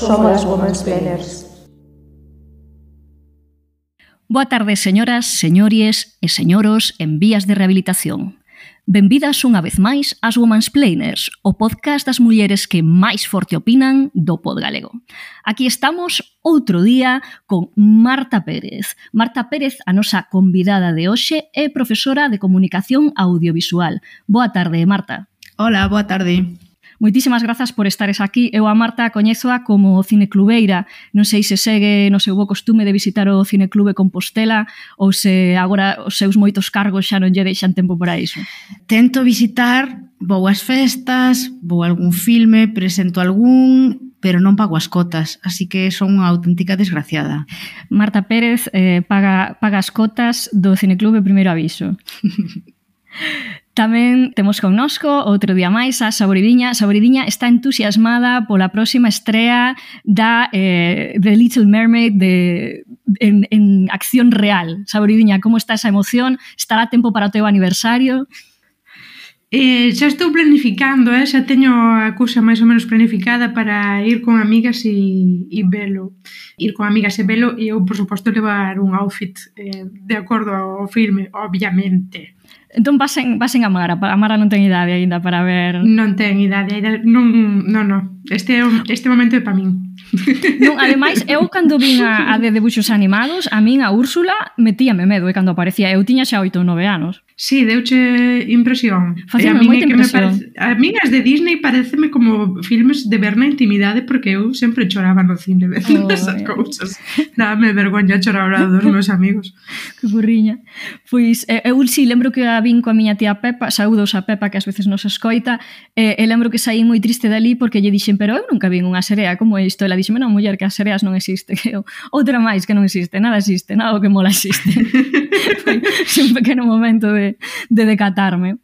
somos as Women's Planners. Boa tarde, señoras, señories e señoros en vías de rehabilitación. Benvidas unha vez máis ás Women's Planers, o podcast das mulleres que máis forte opinan do pod galego. Aquí estamos outro día con Marta Pérez. Marta Pérez, a nosa convidada de hoxe, é profesora de Comunicación Audiovisual. Boa tarde, Marta. Hola, boa tarde. Moitísimas grazas por estares aquí. Eu a Marta coñezoa como cineclubeira. Non sei se segue no seu bo costume de visitar o cineclube Compostela ou se agora os seus moitos cargos xa non lle deixan tempo para iso. Tento visitar, vou ás festas, vou a algún filme, presento algún, pero non pago as cotas, así que son unha auténtica desgraciada. Marta Pérez eh, paga, paga as cotas do Cineclube Primeiro Aviso. Tamén temos connosco outro día máis a Saboridiña. Saboridiña está entusiasmada pola próxima estrea da eh, The Little Mermaid de, en, en acción real. Saboridiña, como está esa emoción? Estará tempo para o teu aniversario? Eh, xa estou planificando, eh? xa teño a cousa máis ou menos planificada para ir con amigas e, e velo. Ir con amigas e velo e eu, por suposto, levar un outfit eh, de acordo ao filme, obviamente. Entón pasen, pasen a Mara, a Mara non ten idade aínda para ver... Non ten idade, aínda non, non, non. Este, este momento é para min. Non, ademais, eu cando vin a, a de debuxos animados, a min a Úrsula metíame medo e cando aparecía. Eu tiña xa oito ou nove anos. Sí, deuche impresión. Faceme eh, moita impresión. Parece, a min as de Disney pareceme como filmes de ver na intimidade porque eu sempre choraba no cine vendo oh, esas eh. cousas. Dame vergoña chorar ao lado dos meus amigos. que burriña. Pois eh, eu si sí, lembro que a vin coa miña tía Pepa, saúdos a Pepa que ás veces nos escoita, eh, e lembro que saí moi triste dali porque lle dixen, pero eu nunca vin unha serea como isto. Ela dixeme, non, muller, que as sereas non existe. Que eu, outra máis que non existe, nada existe, nada o que mola existe. Foi un pequeno momento de de, decatarme.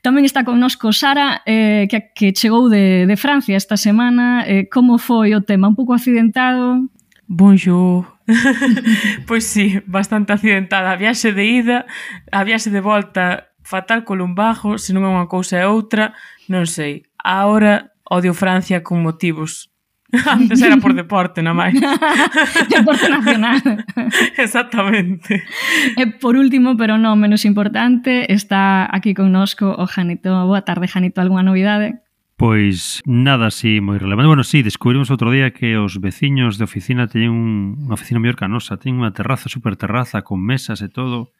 Tamén está connosco Sara, eh, que, que chegou de, de Francia esta semana. Eh, como foi o tema? Un pouco accidentado? Bonjour. pois sí, bastante accidentada. A viaxe de ida, a viaxe de volta fatal co lumbajo, se non é unha cousa e outra, non sei. Ahora odio Francia con motivos Antes era por deporte, na máis. deporte nacional. Exactamente. E por último, pero non menos importante, está aquí connosco o Janito. Boa tarde, Janito. Alguna novidade? Pois nada así moi relevante. Bueno, sí, descubrimos outro día que os veciños de oficina teñen un, unha oficina mellor que a nosa. Teñen unha terraza, super terraza, con mesas e todo.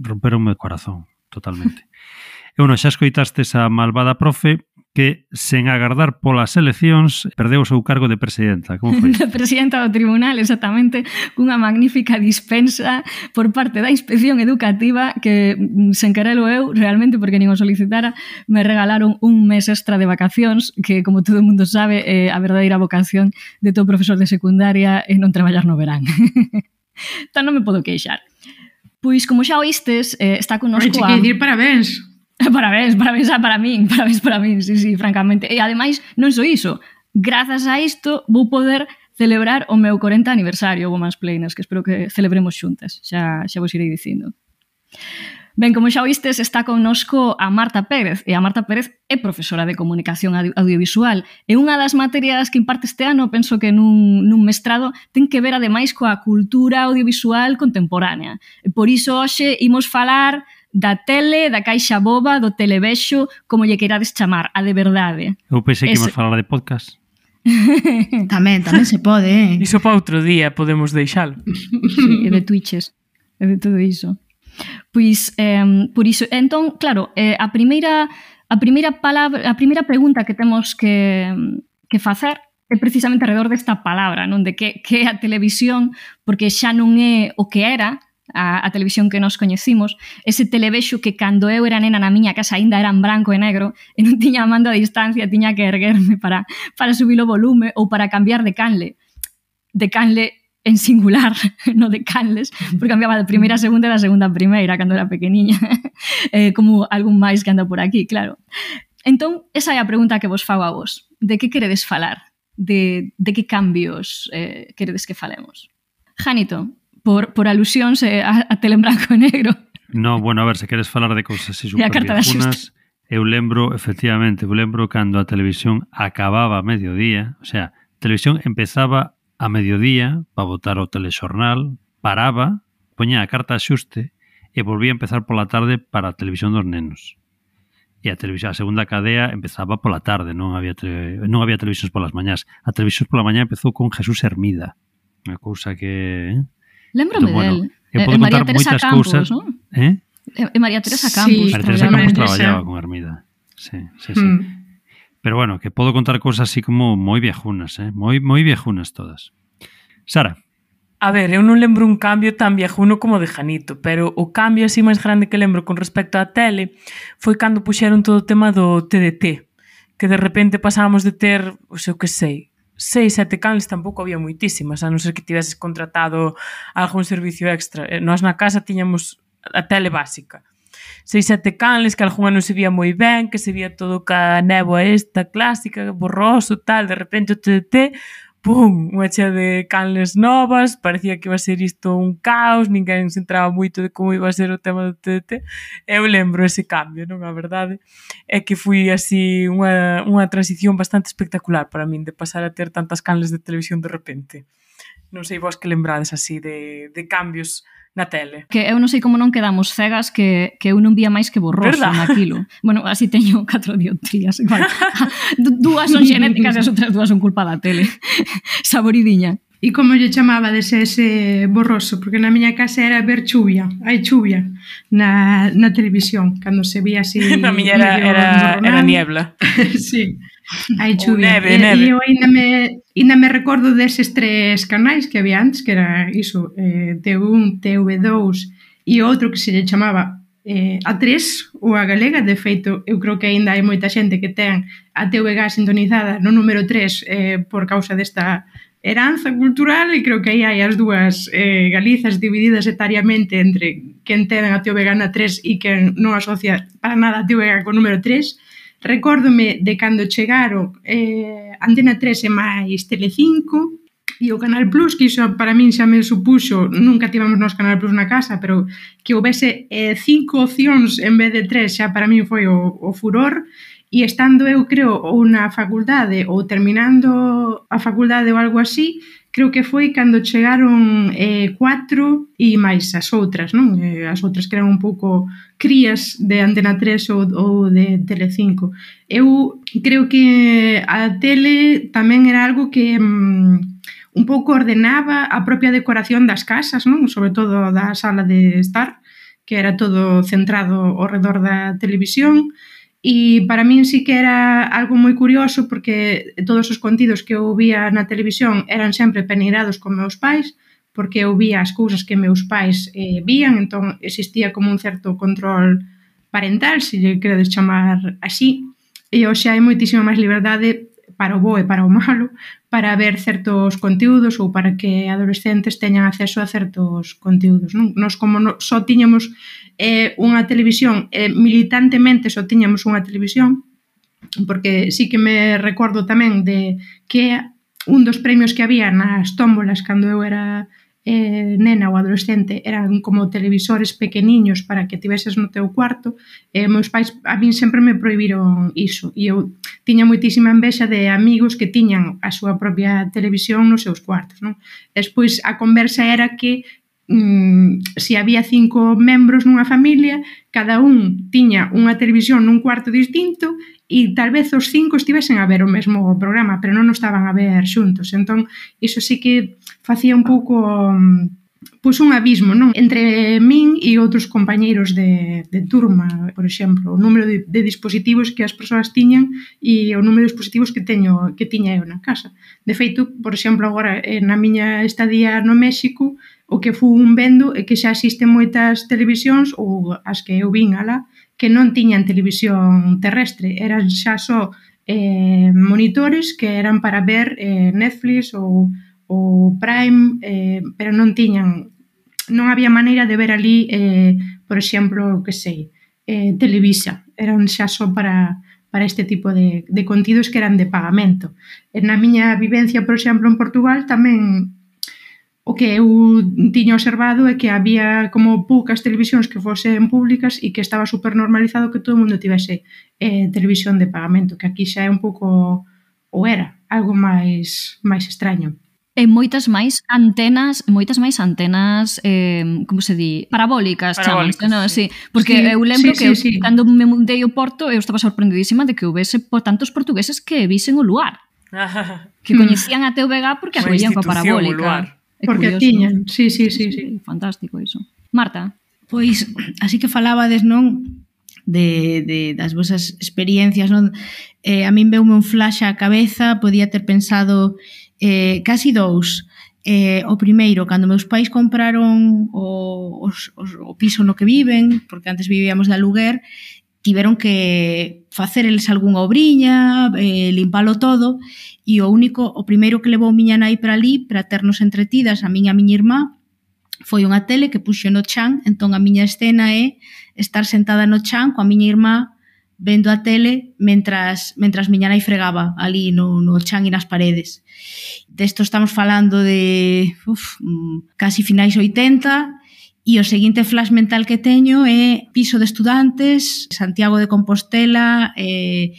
Romperonme o corazón, totalmente. e bueno, xa escoitastes a malvada profe, que, sen agardar polas eleccións, perdeu o seu cargo de presidenta. Como foi? De presidenta do tribunal, exactamente, cunha magnífica dispensa por parte da inspección educativa que, mm, sen querelo eu, realmente, porque nin o solicitara, me regalaron un mes extra de vacacións, que, como todo o mundo sabe, é a verdadeira vocación de todo profesor de secundaria é non traballar no verán. Tan entón non me podo queixar. Pois, como xa oístes, eh, está conosco... Ai, a... dicir parabéns. Parabéns, parabéns a para min, parabéns para min, sí, sí, francamente. E ademais, non só iso, grazas a isto vou poder celebrar o meu 40 aniversario, Woman's Planers, que espero que celebremos xuntas, xa, xa vos irei dicindo. Ben, como xa oístes, está connosco a Marta Pérez, e a Marta Pérez é profesora de comunicación audio audiovisual, e unha das materias que imparte este ano, penso que nun, nun mestrado, ten que ver ademais coa cultura audiovisual contemporánea. E por iso hoxe imos falar da tele, da caixa boba, do televexo, como lle queirades chamar, a de verdade. Eu pensei que Eso... imos falar de podcast. tamén, tamén se pode, eh? Iso para outro día podemos deixalo. sí, e de Twitches, e de todo iso. Pois, eh, por iso, entón, claro, eh, a primeira a primeira palabra, a primeira pregunta que temos que que facer é precisamente alrededor desta palabra, non de que que é a televisión, porque xa non é o que era, a, a televisión que nos coñecimos, ese televexo que cando eu era nena na miña casa aínda era en branco e negro e non tiña mando a distancia, tiña que erguerme para, para subir o volume ou para cambiar de canle. De canle en singular, no de canles, porque cambiaba de primeira a segunda e da segunda a primeira cando era pequeniña, eh, como algún máis que anda por aquí, claro. Entón, esa é a pregunta que vos fago a vos. De que queredes falar? De, de que cambios eh, queredes que falemos? Janito, por, por alusións eh, a, a tele en branco e negro. No, bueno, a ver, se queres falar de cousas así super eu lembro, efectivamente, eu lembro cando a televisión acababa a mediodía, o sea, a televisión empezaba a mediodía para votar o telexornal, paraba, poña a carta xuste e volvía a empezar pola tarde para a televisión dos nenos. E a televisión, a segunda cadea empezaba pola tarde, non había tele, non había televisións polas mañás. A televisión pola mañá empezou con Jesús Hermida, unha cousa que, eh? Lembrome entón, bueno, del. Eu eh, podo contar moitas cousas, ¿no? Eh? E María Teresa Campos. Sí, María Teresa Campos traballaba con Hermida. Sí, sí, sí. Mm. Pero bueno, que podo contar cousas así como moi viejunas, eh? moi, moi viejunas todas. Sara. A ver, eu non lembro un cambio tan viejuno como de Janito, pero o cambio así máis grande que lembro con respecto á tele foi cando puxeron todo o tema do TDT, que de repente pasábamos de ter, o seu que sei, seis, sete cans tampouco había moitísimas, a non ser que tiveses contratado algún servicio extra. Eh, nós na casa tiñamos a tele básica. Seis, sete canles, que algunha non se vía moi ben, que se vía todo ca néboa esta clásica, borroso, tal, de repente, o TDT, pum, unha chea de canles novas, parecía que iba a ser isto un caos, ninguén se entraba moito de como iba a ser o tema do TDT. Eu lembro ese cambio, non? A verdade é que foi así unha, unha transición bastante espectacular para min de pasar a ter tantas canles de televisión de repente. Non sei vos que lembrades así de, de cambios na tele. Que eu non sei como non quedamos cegas que, que eu non vía máis que borroso Verdad? naquilo. Bueno, así teño catro dioptrías. Vale. dúas son xenéticas e as outras dúas son culpa da tele. Saboridiña. E como lle chamaba dese ese borroso? Porque na miña casa era ver chuvia, hai chuvia na, na televisión, cando se vía así... na miña era, era, era niebla. sí. Hai chuvia. Neve, neve. E eu ainda me, ainda me recordo deses tres canais que había antes, que era iso, eh, T1, TV2 e outro que se lle chamaba eh, A3 ou a Galega. De feito, eu creo que aínda hai moita xente que ten a TVG sintonizada no número 3 eh, por causa desta heranza cultural e creo que aí hai as dúas eh, Galizas divididas etariamente entre quen ten a TVG na 3 e quen non asocia para nada a TVG co número 3 Recórdome de cando chegaron eh, Antena 3 e máis Telecinco, e o Canal Plus, que iso para min xa me supuxo, nunca tivemos nos Canal Plus na casa, pero que houvese eh, cinco opcións en vez de tres, xa para min foi o, o furor, e E estando eu, creo, ou na facultade ou terminando a facultade ou algo así, creo que foi cando chegaron eh, cuatro e máis as outras, non? Eh, as outras que eran un pouco crías de Antena 3 ou, ou de Tele 5. Eu creo que a tele tamén era algo que mm, un pouco ordenaba a propia decoración das casas, non? Sobre todo da sala de estar, que era todo centrado ao redor da televisión, E para min sí que era algo moi curioso porque todos os contidos que eu vía na televisión eran sempre peneirados con meus pais, porque eu vía as cousas que meus pais eh, vían, entón existía como un certo control parental, se lle queredes chamar así, e hoxe hai moitísima máis liberdade para o bo e para o malo, para ver certos contiúdos ou para que adolescentes teñan acceso a certos contiúdos. Non? Nos como no, só tiñamos eh, unha televisión, eh, militantemente só tiñamos unha televisión, porque sí que me recordo tamén de que un dos premios que había nas tómbolas cando eu era eh, nena ou adolescente eran como televisores pequeniños para que tiveses no teu cuarto e eh, meus pais a min sempre me proibiron iso e eu tiña moitísima envexa de amigos que tiñan a súa propia televisión nos seus cuartos non? despois a conversa era que mm, se había cinco membros nunha familia, cada un tiña unha televisión nun cuarto distinto e tal vez os cinco estivesen a ver o mesmo programa, pero non o estaban a ver xuntos. Entón, iso sí que facía un pouco mm, pois un abismo, non? Entre min e outros compañeiros de, de turma, por exemplo, o número de, de dispositivos que as persoas tiñan e o número de dispositivos que teño que tiña eu na casa. De feito, por exemplo, agora eh, na miña estadía no México, o que fun vendo é que xa existen moitas televisións ou as que eu vin alá que non tiñan televisión terrestre, eran xa só eh, monitores que eran para ver eh, Netflix ou, ou Prime, eh, pero non tiñan non había maneira de ver ali eh, por exemplo, que sei, eh, Televisa, eran xa só para para este tipo de, de contidos que eran de pagamento. E na miña vivencia, por exemplo, en Portugal tamén o que eu tiña observado é que había como poucas televisións que fosen públicas e que estaba super normalizado que todo o mundo tivese eh, televisión de pagamento, que aquí xa é un pouco ou era algo máis máis extraño. E moitas máis antenas, moitas máis antenas, eh, como se di, parabólicas, parabólicas chamas, non? Sí. sí. Porque sí, eu lembro sí, que sí, eu, sí. cando me mudei ao Porto, eu estaba sorprendidísima de que houvese por tantos portugueses que visen o luar. que coñecían a TVG porque a collían coa parabólica. Luar. É Porque curioso, tiñan, sí, sí, sí, sí. Fantástico iso. Marta? Pois, así que falabades, non, de, de das vosas experiencias, non? Eh, a min veume un flash á cabeza, podía ter pensado eh, casi dous. Eh, o primeiro, cando meus pais compraron o, os, os, o piso no que viven, porque antes vivíamos de aluguer, tiveron que facer eles algunha obriña, eh, limpalo todo, e o único, o primeiro que levou miña nai para ali, para ternos entretidas a miña a miña irmá, foi unha tele que puxo no chan, entón a miña escena é estar sentada no chan coa miña irmá vendo a tele mentras, mentras miña nai fregaba ali no, no chan e nas paredes. Desto estamos falando de uf, mm, casi finais 80, E o seguinte flash mental que teño é piso de estudantes, Santiago de Compostela, eh,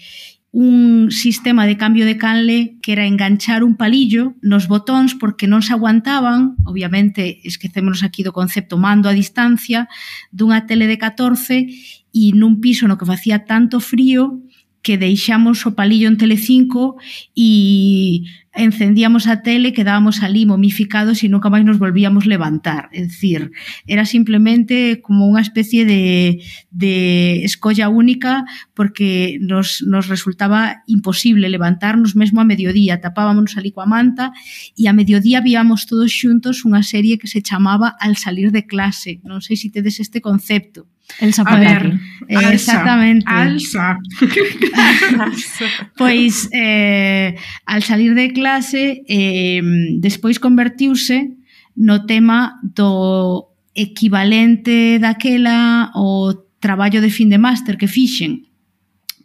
un sistema de cambio de canle que era enganchar un palillo nos botóns porque non se aguantaban, obviamente esquecémonos aquí do concepto mando a distancia, dunha tele de 14 e nun piso no que facía tanto frío que deixamos o palillo en Telecinco e encendíamos a tele, quedábamos ali momificados e nunca máis nos volvíamos levantar. É dicir, era simplemente como unha especie de, de escolla única porque nos, nos resultaba imposible levantarnos mesmo a mediodía. Tapábamos ali coa manta e a mediodía víamos todos xuntos unha serie que se chamaba Al salir de clase. Non sei se tedes este concepto el a ver, eh, alza, exactamente. Alza. pois eh, al salir de clase eh, despois convertiuse no tema do equivalente daquela o traballo de fin de máster que fixen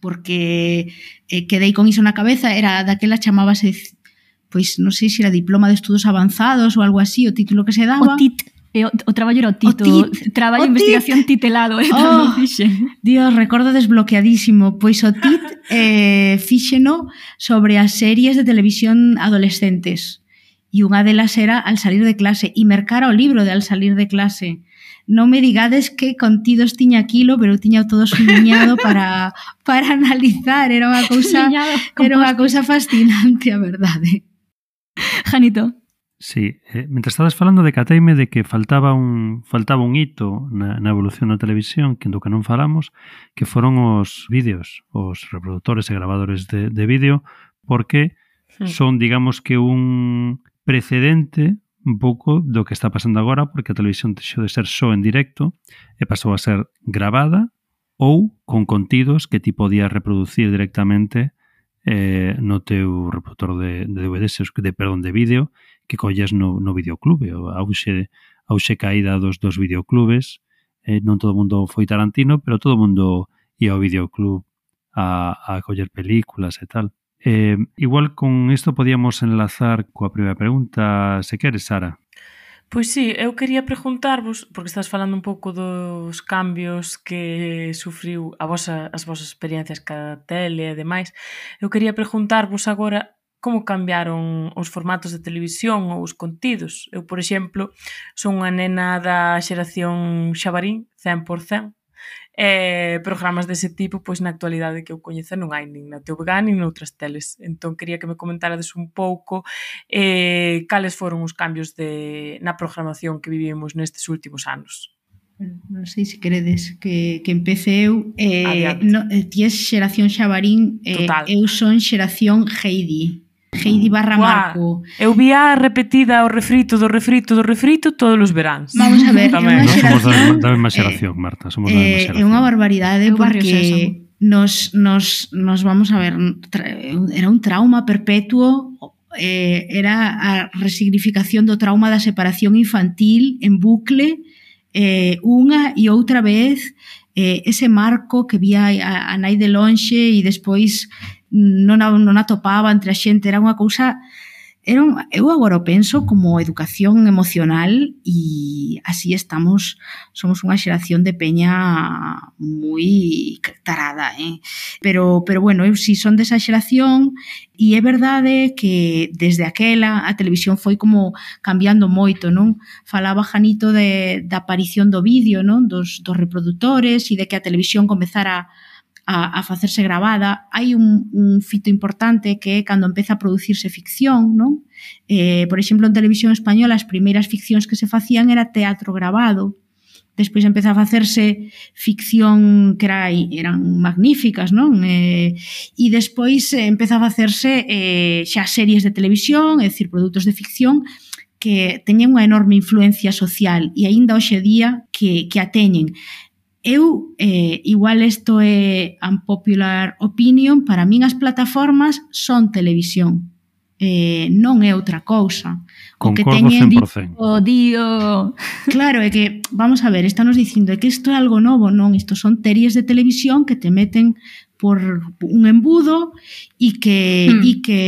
porque eh, quedei con iso na cabeza era daquela chamábase pois non sei se era diploma de estudos avanzados ou algo así, o título que se daba. O TIT E o, o traballo era o tito, o tit, traballo o investigación tit. titelado, eh, oh, fixen. Dios, recordo desbloqueadísimo, pois o tit eh, fíxeno sobre as series de televisión adolescentes. E unha delas era Al salir de clase, e mercara o libro de Al salir de clase. Non me digades que contidos tiña aquilo, pero tiña todo sumiñado para, para analizar. Era unha cousa, era unha cousa fascinante, a verdade. Janito, Sí, eh, mentre estabas falando de Cateime de que faltaba un faltaba un hito na, na evolución da televisión que do que non falamos, que foron os vídeos, os reproductores e grabadores de, de vídeo, porque sí. son, digamos que un precedente un pouco do que está pasando agora, porque a televisión deixou de ser só en directo e pasou a ser gravada ou con contidos que ti podías reproducir directamente eh, no teu reproductor de, de DVD, de, perdón, de vídeo, que colles no, no videoclube. A auxe, a auxe caída dos, dos videoclubes, eh, non todo mundo foi Tarantino, pero todo mundo ia ao videoclub a, a coller películas e tal. Eh, igual con isto podíamos enlazar coa primeira pregunta, se queres, Sara. Pois sí, eu quería preguntarvos, porque estás falando un pouco dos cambios que sufriu a vosa, as vosas experiencias ca tele e demais, eu quería preguntarvos agora como cambiaron os formatos de televisión ou os contidos. Eu, por exemplo, son unha nena da xeración xabarín, 100%, eh, programas dese tipo, pois na actualidade que eu coñezo non hai nin na TVG nin noutras teles. Entón, quería que me comentarades un pouco eh, cales foron os cambios de, na programación que vivimos nestes últimos anos. Non sei se queredes que, que empece eu eh, Adiante. no, eh, Ti és xeración xabarín eh, Total. Eu son xeración Heidi Heidi Barra Uá, Marco. Eu vía repetida o refrito do refrito do refrito todos os veráns. Vamos a ver, Tamén, unha xeración, somos da, da mesma xeración, eh, Marta, somos da mesma eh, xeración. É unha barbaridade eu porque nos, nos, nos vamos a ver, era un trauma perpetuo eh, era a resignificación do trauma da separación infantil en bucle eh, unha e outra vez eh, ese marco que vía a, a nai de lonxe e despois non a, non a topaba entre a xente, era unha cousa era un, eu agora o penso como educación emocional e así estamos, somos unha xeración de peña moi tarada, eh? Pero, pero bueno, eu si son desa xeración e é verdade que desde aquela a televisión foi como cambiando moito, non? Falaba Janito de, da aparición do vídeo, non? Dos, dos reproductores e de que a televisión comezara a a, a facerse gravada. Hai un, un fito importante que é cando empeza a producirse ficción, non? Eh, por exemplo, en televisión española as primeiras ficcións que se facían era teatro gravado. Despois empeza a facerse ficción que era, eran magníficas, non? Eh, e despois eh, empeza a facerse eh, xa series de televisión, é dicir, produtos de ficción, que teñen unha enorme influencia social e aínda hoxe día que, que a teñen. Eu, eh, igual isto é unpopular opinion, para min as plataformas son televisión. Eh, non é outra cousa. O que teñen 100%. Dito, dio... Claro, é que, vamos a ver, estamos dicindo é que isto é algo novo, non? Isto son teries de televisión que te meten por un embudo e que mm. e que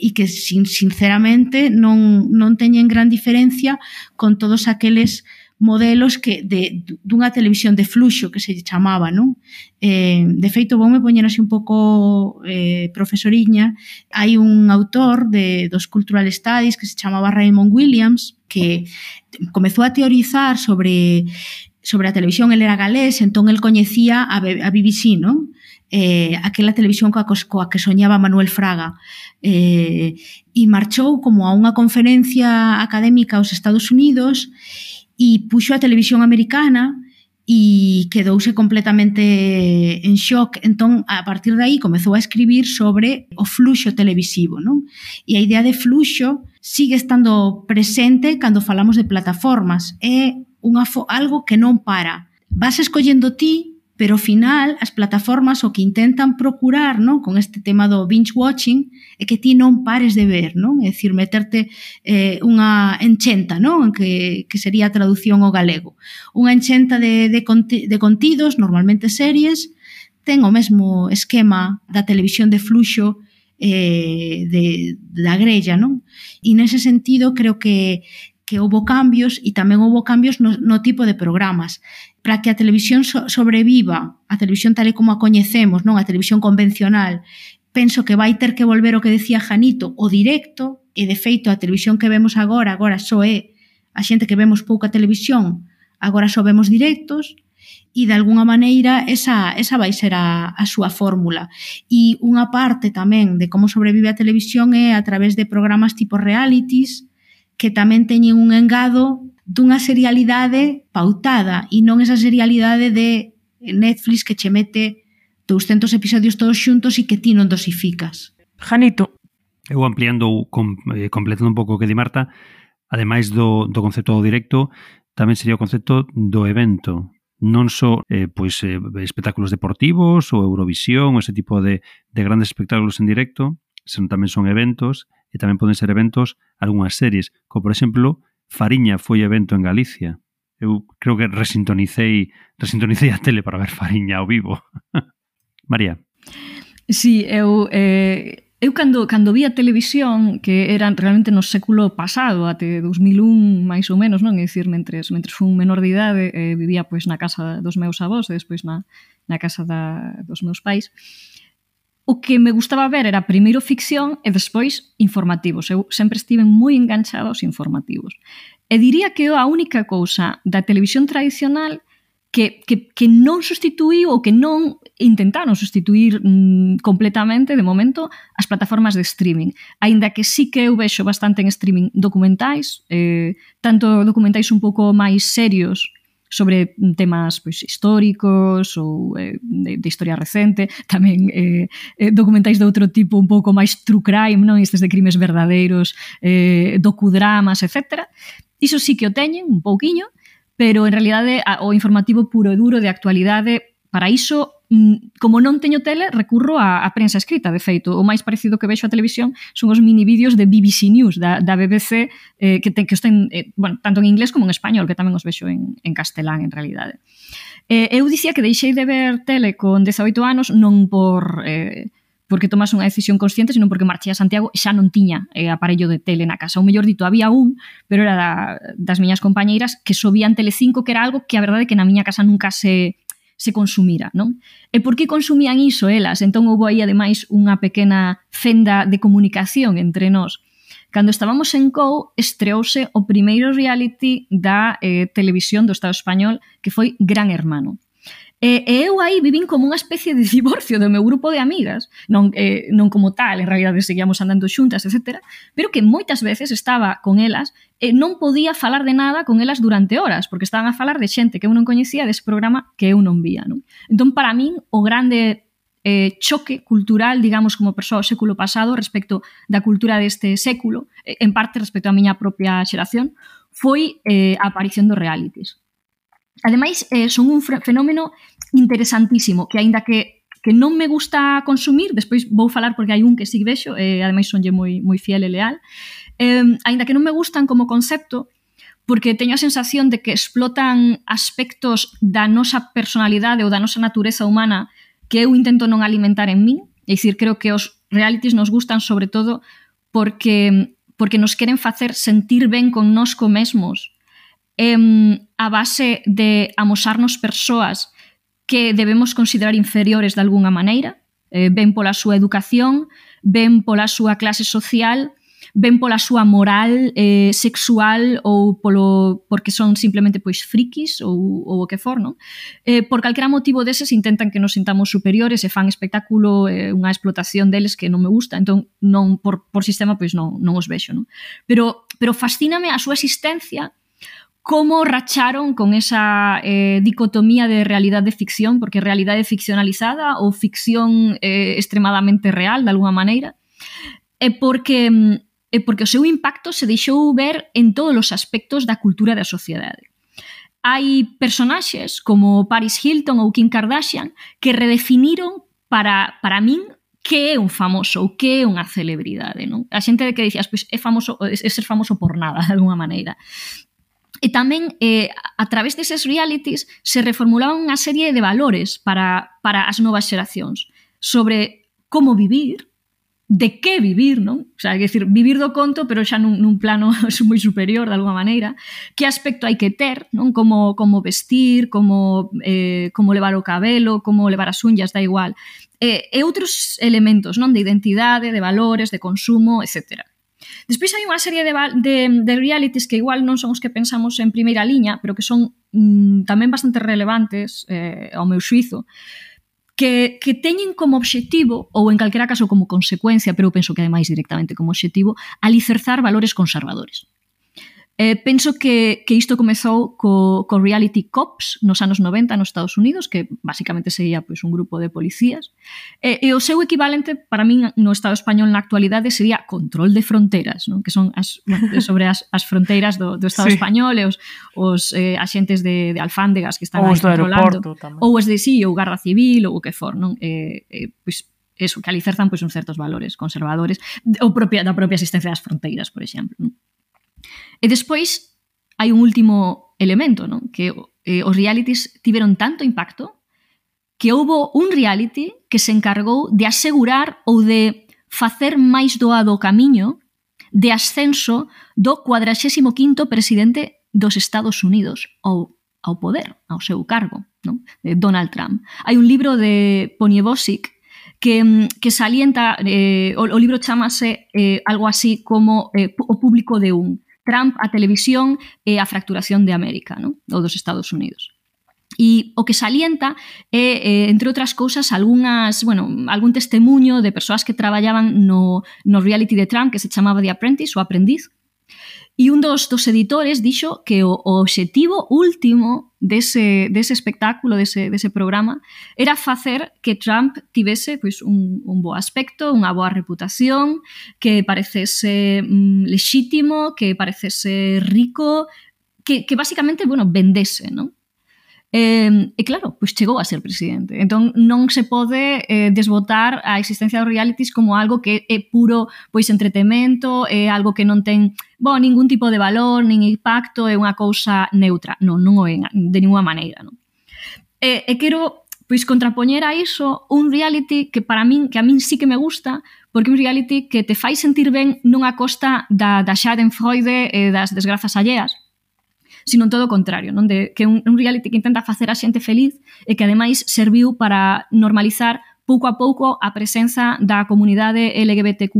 e que sin, sinceramente non non teñen gran diferencia con todos aqueles modelos que de, dunha televisión de fluxo que se chamaba, non? Eh, de feito, vou me poñer así un pouco eh, profesoriña, hai un autor de, dos Cultural Studies que se chamaba Raymond Williams, que comezou a teorizar sobre sobre a televisión, el era galés, entón el coñecía a, a BBC, non? eh, aquela televisión coa, coa que soñaba Manuel Fraga eh, e marchou como a unha conferencia académica aos Estados Unidos e puxo a televisión americana e quedouse completamente en shock. Entón, a partir de aí, comezou a escribir sobre o fluxo televisivo, non? E a idea de fluxo sigue estando presente cando falamos de plataformas. É unha algo que non para. Vas escollendo ti Pero ao final, as plataformas o que intentan procurar non con este tema do binge watching é que ti non pares de ver, non? É dicir, meterte eh, unha enchenta, non? Que, que sería a traducción ao galego. Unha enchenta de, de, conti, de contidos, normalmente series, ten o mesmo esquema da televisión de fluxo eh, de, da grella, non? E nese sentido creo que que houve cambios e tamén houve cambios no, no tipo de programas para que a televisión so sobreviva, a televisión tal e como a coñecemos, non a televisión convencional, penso que vai ter que volver o que decía Janito, o directo, e de feito a televisión que vemos agora, agora só é a xente que vemos pouca televisión, agora só vemos directos, e de algunha maneira esa, esa vai ser a, a súa fórmula. E unha parte tamén de como sobrevive a televisión é a través de programas tipo realities, que tamén teñen un engado dunha serialidade pautada e non esa serialidade de Netflix que che mete 200 episodios todos xuntos e que ti non dosificas. Janito. Eu ampliando, com, eh, completando un pouco o que di Marta, ademais do, do concepto do directo, tamén sería o concepto do evento. Non só eh, pois, eh, espectáculos deportivos ou Eurovisión ou ese tipo de, de grandes espectáculos en directo, senón tamén son eventos e tamén poden ser eventos algunhas series, como por exemplo Fariña foi evento en Galicia. Eu creo que resintonicei, resintonicei a tele para ver Fariña ao vivo. María. Sí, eu eh, eu cando cando vi a televisión que era realmente no século pasado, até 2001 máis ou menos, non? É dicir, mentres mentres fun menor de idade, eh, vivía pois na casa dos meus avós e despois na na casa da, dos meus pais. Eh, o que me gustaba ver era primeiro ficción e despois informativos. Eu sempre estive moi enganchada aos informativos. E diría que é a única cousa da televisión tradicional que, que, que non sustituíu ou que non intentaron sustituir mm, completamente, de momento, as plataformas de streaming. Aínda que sí que eu vexo bastante en streaming documentais, eh, tanto documentais un pouco máis serios sobre mm, temas pois, históricos ou eh, de, de historia recente, tamén eh, eh, documentais de outro tipo un pouco máis true crime, non? Estes de crimes verdadeiros, eh, docudramas, etc. Iso sí que o teñen un pouquiño, pero en realidade o informativo puro e duro de actualidade Para iso, mm, como non teño tele, recurro á, á prensa escrita, de feito. O máis parecido que vexo á televisión son os mini vídeos de BBC News, da, da BBC, eh, que, te, que estén, eh, bueno, tanto en inglés como en español, que tamén os vexo en, en castelán, en realidade. Eh, eu dicía que deixei de ver tele con 18 anos non por... Eh, porque tomas unha decisión consciente, senón porque marchei a Santiago e xa non tiña eh, aparello de tele na casa. O mellor dito, había un, pero era da, das miñas compañeiras que sobían Telecinco, que era algo que a verdade que na miña casa nunca se se consumira, non? E por que consumían iso elas? Entón houve aí ademais unha pequena fenda de comunicación entre nós. Cando estábamos en COU, estreouse o primeiro reality da eh, televisión do Estado español, que foi Gran Hermano. E, e eu aí vivín como unha especie de divorcio do meu grupo de amigas, non, eh, non como tal, en realidad seguíamos andando xuntas, etc. Pero que moitas veces estaba con elas e non podía falar de nada con elas durante horas, porque estaban a falar de xente que eu non coñecía dese programa que eu non vía. Non? Entón, para min, o grande eh, choque cultural, digamos, como persoa do século pasado respecto da cultura deste século, en parte respecto á miña propia xeración, foi eh, a aparición dos realities. Ademais, eh, son un fenómeno interesantísimo, que aínda que que non me gusta consumir, despois vou falar porque hai un que si sí vexo, eh, ademais sonlle moi, moi fiel e leal, eh, aínda que non me gustan como concepto, porque teño a sensación de que explotan aspectos da nosa personalidade ou da nosa natureza humana que eu intento non alimentar en min, é dicir, creo que os realities nos gustan sobre todo porque porque nos queren facer sentir ben con nosco mesmos eh, a base de amosarnos persoas que debemos considerar inferiores de algunha maneira, eh, ben pola súa educación, ben pola súa clase social, ben pola súa moral eh, sexual ou polo porque son simplemente pois frikis ou, ou o que for, non? Eh, por calquera motivo deses intentan que nos sintamos superiores e fan espectáculo, eh, unha explotación deles que non me gusta, entón non por, por sistema pois non, non os vexo, non? Pero, pero fascíname a súa existencia cómo racharon con esa eh, dicotomía de realidad de ficción, porque realidad é ficcionalizada ou ficción eh, extremadamente real, de alguma maneira, é eh, porque, é porque o seu impacto se deixou ver en todos os aspectos da cultura da sociedade. Hai personaxes como Paris Hilton ou Kim Kardashian que redefiniron para, para min que é un famoso ou que é unha celebridade, non? A xente que dicías, pois é famoso é ser famoso por nada, de alguma maneira. E tamén, eh, a través deses realities, se reformulaban unha serie de valores para, para as novas xeracións sobre como vivir, de que vivir, non? O sea, é dicir, vivir do conto, pero xa nun, nun plano moi superior, de alguma maneira. Que aspecto hai que ter, non? Como, como vestir, como, eh, como levar o cabelo, como levar as unhas, da igual. E, e outros elementos, non? De identidade, de valores, de consumo, etcétera. Despois hai unha serie de, de, de realities que igual non son os que pensamos en primeira liña, pero que son mm, tamén bastante relevantes eh, ao meu suizo, que, que teñen como obxectivo, ou en calquera caso como consecuencia, pero eu penso que ademais directamente como obxectivo, alicerzar valores conservadores. Eh, penso que, que isto comezou co, co Reality Cops nos anos 90 nos Estados Unidos, que basicamente sería pois, un grupo de policías. Eh, e o seu equivalente, para min, no Estado español na actualidade, sería Control de Fronteras, non? que son as, bueno, sobre as, as fronteiras do, do Estado sí. español e os, os eh, axentes de, de alfándegas que están ou aí controlando. Ou os de sí, ou Garra Civil, ou o que for. Non? Eh, eh, pois, eso, que alicerzan pois, uns certos valores conservadores ou propia, da propia existencia das fronteiras, por exemplo. Non? E despois hai un último elemento, non? Que eh, os realities tiveron tanto impacto que houbo un reality que se encargou de asegurar ou de facer máis doado o camiño de ascenso do 45º presidente dos Estados Unidos ou ao poder, ao seu cargo, non? de Donald Trump. Hai un libro de Poniewosik que, mm, que salienta, eh, o, o libro chamase eh, algo así como eh, o público de un, Trump a televisión e a fracturación de América, non? ou dos Estados Unidos. E o que salienta é, eh, entre outras cousas, algunhas, bueno, algún testemunho de persoas que traballaban no, no reality de Trump que se chamaba The Apprentice, o aprendiz, E un dos, dos editores dixo que o, o obxectivo último dese, dese espectáculo, dese, dese programa, era facer que Trump tivese pois, un, un bo aspecto, unha boa reputación, que parecese mm, lexítimo, que parecese rico, que, que basicamente, bueno, vendese, non? Eh, e claro, pois chegou a ser presidente. Entón non se pode eh, desbotar a existencia dos realities como algo que é puro pois entretemento, é algo que non ten bon, ningún tipo de valor, nin impacto, é unha cousa neutra. Non, non o é de ninguna maneira. Non? E, e quero pois contrapoñer a iso un reality que para min que a min sí que me gusta, porque un reality que te fai sentir ben non a costa da, da Schadenfreude e das desgrazas alleas, sino todo o contrario, non de que un, un reality que intenta facer a xente feliz e que ademais serviu para normalizar pouco a pouco a presenza da comunidade LGBTQ+,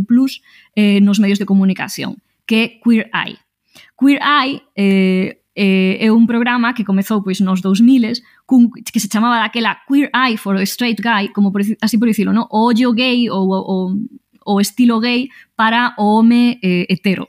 eh, nos medios de comunicación, que é Queer Eye. Queer Eye eh, eh, é un programa que comezou pois nos 2000 cun, que se chamaba daquela Queer Eye for a Straight Guy, como por, así por dicilo, no? o ollo gay ou o, o estilo gay para o home eh, hetero.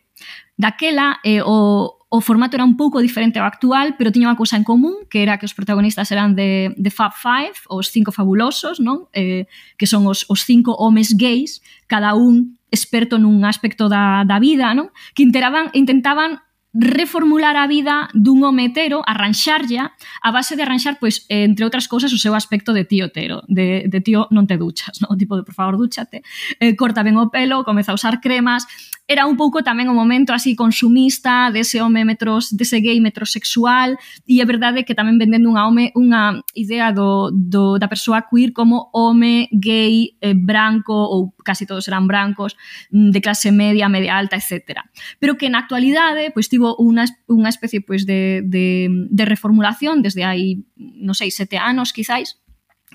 Daquela, eh, o, O formato era un pouco diferente ao actual, pero tiña unha cousa en común, que era que os protagonistas eran de, de Fab Five, os cinco fabulosos, non? Eh, que son os, os cinco homes gays, cada un experto nun aspecto da, da vida, non? Que interaban, intentaban reformular a vida dun home hetero, arranxarlla, a base de arranxar, pois, eh, entre outras cousas, o seu aspecto de tío hetero, de, de tío non te duchas, no? o tipo de por favor dúchate, eh, corta ben o pelo, comeza a usar cremas, era un pouco tamén o momento así consumista dese home metros, dese gay metrosexual e é verdade que tamén vendendo unha home unha idea do, do da persoa queer como home gay eh, branco ou casi todos eran brancos, mm, de clase media, media alta, etc. Pero que na actualidade eh, pois, tivo unha, unha especie pois, de, de, de reformulación desde hai, non sei, sete anos quizáis,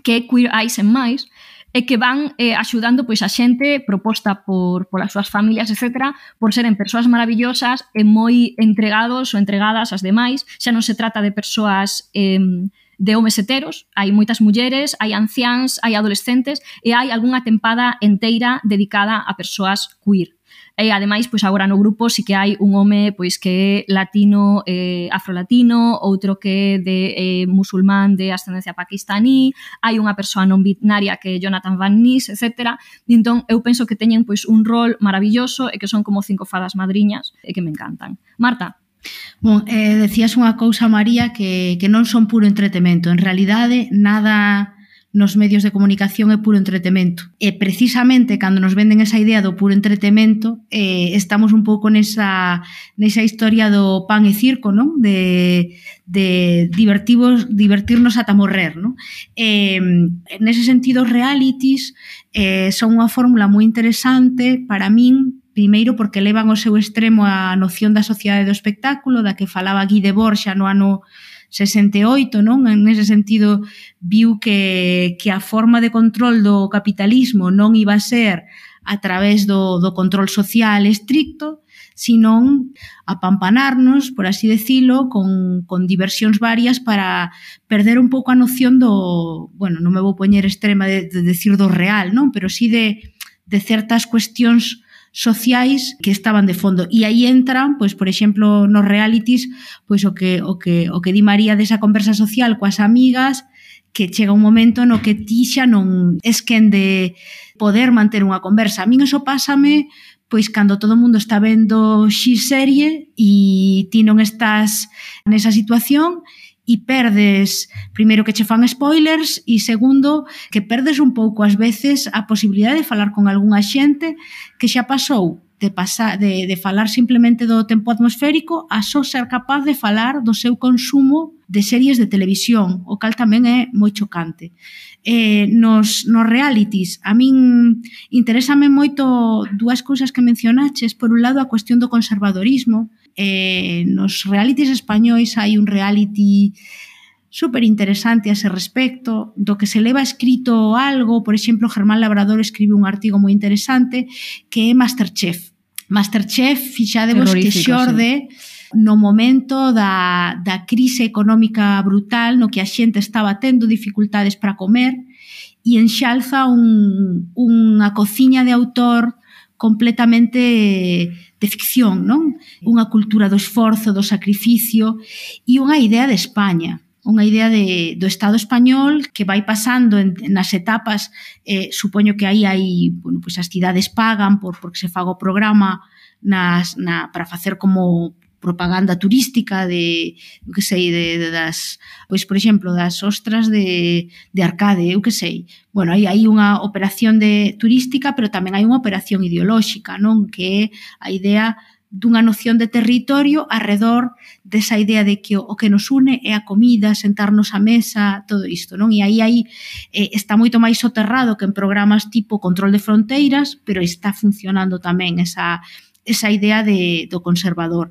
que é Queer Eyes en máis, e eh, que van eh, axudando pois a xente proposta por polas súas familias, etc, por seren persoas maravillosas eh, e moi entregados ou entregadas ás demais. Xa non se trata de persoas eh, de homes heteros, hai moitas mulleres, hai anciáns, hai adolescentes e hai algunha tempada enteira dedicada a persoas queer. E ademais, pois agora no grupo sí que hai un home pois que é latino, eh, afrolatino, outro que é de eh, musulmán de ascendencia pakistaní, hai unha persoa non binaria que é Jonathan Van Nys, etc. E entón eu penso que teñen pois un rol maravilloso e que son como cinco fadas madriñas e que me encantan. Marta, Bon, eh, decías unha cousa, María, que, que non son puro entretemento. En realidade, nada nos medios de comunicación é puro entretemento. E precisamente cando nos venden esa idea do puro entretemento, eh, estamos un pouco nesa, nesa historia do pan e circo, non? De, de divertivos, divertirnos ata morrer, non? Eh, nese sentido, realities eh, son unha fórmula moi interesante para min Primeiro porque levan ao seu extremo a noción da sociedade do espectáculo, da que falaba Guy Debord xa no ano 68, non? En ese sentido, viu que, que a forma de control do capitalismo non iba a ser a través do, do control social estricto, sino apampanarnos, por así decirlo, con, con diversións varias para perder un pouco a noción do, bueno, non me vou poñer extrema de, de decir do real, non? Pero sí de, de certas cuestións sociais que estaban de fondo e aí entran, pois por exemplo, nos realities, pois o que o que o que di María desa conversa social coas amigas, que chega un momento no que ti xa non es quen de poder manter unha conversa. A min eso pásame pois cando todo o mundo está vendo X serie e ti non estás nesa situación e perdes, primeiro que che fan spoilers e segundo que perdes un pouco ás veces a posibilidade de falar con algunha xente que xa pasou de, pasar, de, de falar simplemente do tempo atmosférico a só ser capaz de falar do seu consumo de series de televisión, o cal tamén é moi chocante. Eh, nos, nos realities, a min interésame moito dúas cousas que mencionaches. Por un lado, a cuestión do conservadorismo, Eh, nos realities españois hai un reality super interesante a ese respecto, do que se leva escrito algo, por exemplo, Germán Labrador escribe un artigo moi interesante que é Masterchef. Masterchef, fixadevos que xorde sí. no momento da, da crise económica brutal no que a xente estaba tendo dificultades para comer e enxalza un, unha cociña de autor completamente de ficción, non? Unha cultura do esforzo, do sacrificio e unha idea de España unha idea de, do Estado español que vai pasando en, nas etapas, eh, supoño que aí hai, bueno, pois as cidades pagan por porque se faga o programa nas, na, para facer como propaganda turística de, eu que sei, de, de das, pois por exemplo, das ostras de, de Arcade, eu que sei. Bueno, aí hai unha operación de turística, pero tamén hai unha operación ideolóxica, non? Que é a idea dunha noción de territorio arredor desa idea de que o que nos une é a comida, sentarnos á mesa, todo isto, non? E aí aí eh, está moito máis soterrado que en programas tipo control de fronteiras, pero está funcionando tamén esa esa idea de, do conservador.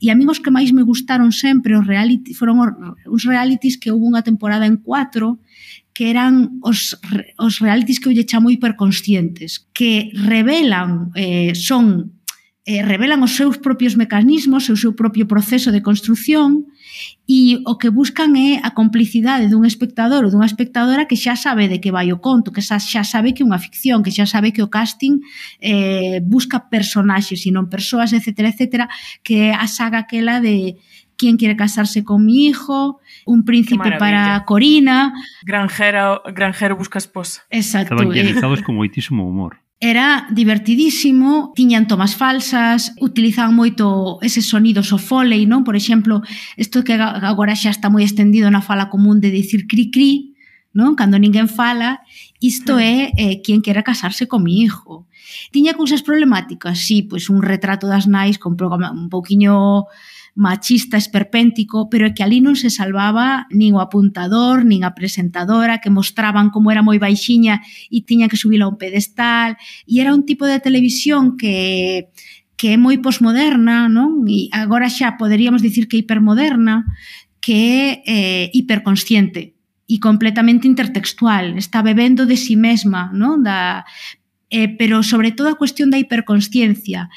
E a mí os que máis me gustaron sempre os reality, foron os, realities que houve unha temporada en cuatro que eran os, os realities que eu lle chamo hiperconscientes, que revelan, eh, son, eh, revelan os seus propios mecanismos, o seu propio proceso de construción, e o que buscan é a complicidade dun espectador ou dunha espectadora que xa sabe de que vai o conto, que xa, xa sabe que é unha ficción, que xa sabe que o casting eh, busca personaxes e non persoas, etc, etc, que é a saga aquela de Quién quiere casarse con mi hijo, Un príncipe para Corina... Granjero, granjero busca esposa. Exacto. Estaban eh. como moitísimo humor. Era divertidísimo, tiñan tomas falsas, utilizaban moito eses sonidos o foley, non? Por exemplo, isto que agora xa está moi extendido na fala común de dicir cri-cri, non? Cando ninguén fala, isto mm. é eh, quen quera casarse con mi hijo. Tiña cousas problemáticas, sí, pois un retrato das nais con un pouquiño machista esperpéntico, pero é que ali non se salvaba nin o apuntador, nin a presentadora, que mostraban como era moi baixiña e tiña que subila a un pedestal, e era un tipo de televisión que que é moi posmoderna, non? E agora xa poderíamos dicir que hipermoderna, que é eh, hiperconsciente e completamente intertextual, está bebendo de si sí mesma, non? Da, eh, pero sobre todo a cuestión da hiperconsciencia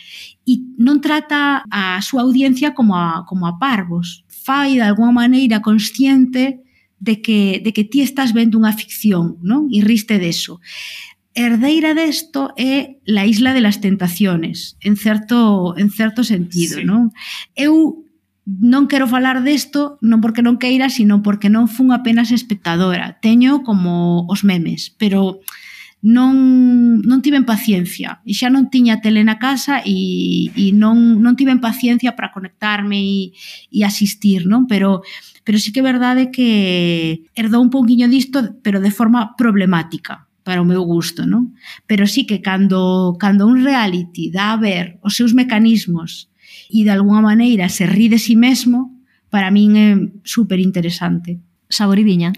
e non trata a súa audiencia como a, como a parvos. Fai de alguma maneira consciente de que, de que ti estás vendo unha ficción, non? E riste deso. Herdeira desto é la isla de las tentaciones, en certo, en certo sentido, sí. non? Eu non quero falar desto non porque non queira, sino porque non fun apenas espectadora. Teño como os memes, pero non, non tiven paciencia e xa non tiña tele na casa e, e non, non tiven paciencia para conectarme e, e asistir, non? Pero, pero sí que é verdade que herdou un pouquiño disto, pero de forma problemática para o meu gusto, non? Pero sí que cando, cando un reality dá a ver os seus mecanismos e de alguna maneira se ri de si sí mesmo, para min é super interesante. Sabor e viña.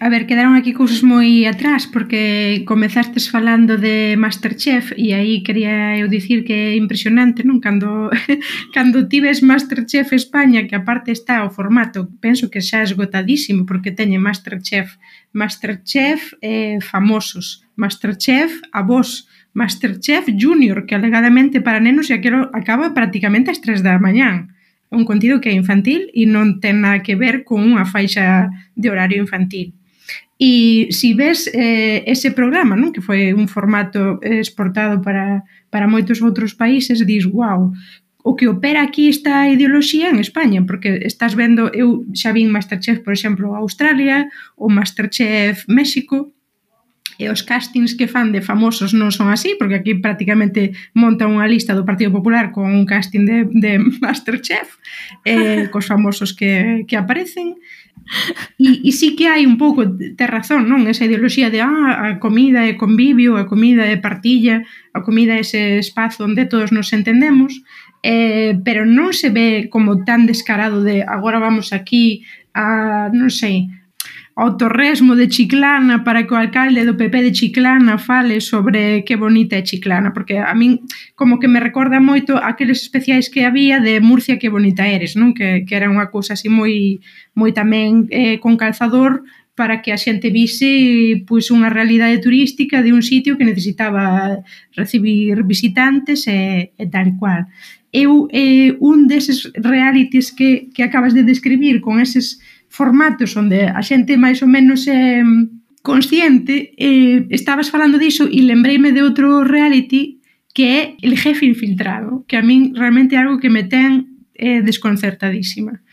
A ver, quedaron aquí cousas moi atrás porque comezastes falando de Masterchef e aí quería eu dicir que é impresionante, non? Cando, cando tives Masterchef España, que aparte está o formato, penso que xa esgotadísimo porque teñe Masterchef, Masterchef eh, famosos, Masterchef a vos, Masterchef Junior, que alegadamente para nenos e aquilo acaba prácticamente ás 3 da mañán un contido que é infantil e non ten nada que ver con unha faixa de horario infantil. E si ves eh, ese programa, non? que foi un formato exportado para, para moitos outros países, dis, wow, o que opera aquí esta ideoloxía en España, porque estás vendo, eu xa vin Masterchef, por exemplo, Australia, ou Masterchef México, e os castings que fan de famosos non son así, porque aquí prácticamente monta unha lista do Partido Popular con un casting de, de Masterchef, eh, cos famosos que, que aparecen, e E, e sí que hai un pouco, te razón, non? Esa ideoloxía de ah, a comida é convivio, a comida é partilla, a comida é ese espazo onde todos nos entendemos, eh, pero non se ve como tan descarado de agora vamos aquí a, non sei, ao torresmo de Chiclana para que o alcalde do PP de Chiclana fale sobre que bonita é Chiclana, porque a min como que me recorda moito aqueles especiais que había de Murcia que bonita eres, non? Que, que era unha cousa así moi, moi tamén eh, con calzador para que a xente vise pois unha realidade turística de un sitio que necesitaba recibir visitantes e, e tal cual. Eu eh, un deses realities que, que acabas de describir con eses formatos onde a xente máis ou menos é mm, consciente, eh, estabas falando diso e lembreime de outro reality que é El Jefe Infiltrado, que a min realmente é algo que me ten eh, desconcertadísima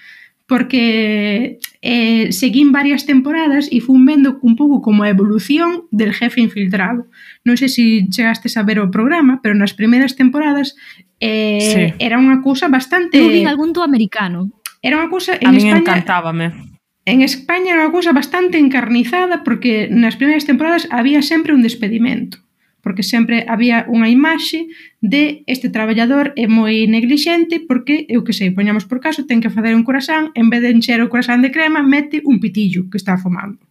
porque eh, seguín varias temporadas e fun vendo un pouco como a evolución del jefe infiltrado. Non sei se chegastes a ver o programa, pero nas primeiras temporadas eh, sí. era unha cousa bastante... Eu vin algún do americano. Era unha cousa... En a mí España, encantábame. En España era unha cousa bastante encarnizada porque nas primeiras temporadas había sempre un despedimento porque sempre había unha imaxe de este traballador é moi neglixente porque, eu que sei, poñamos por caso, ten que facer un corazán, en vez de encher o corazán de crema, mete un pitillo que está fumando.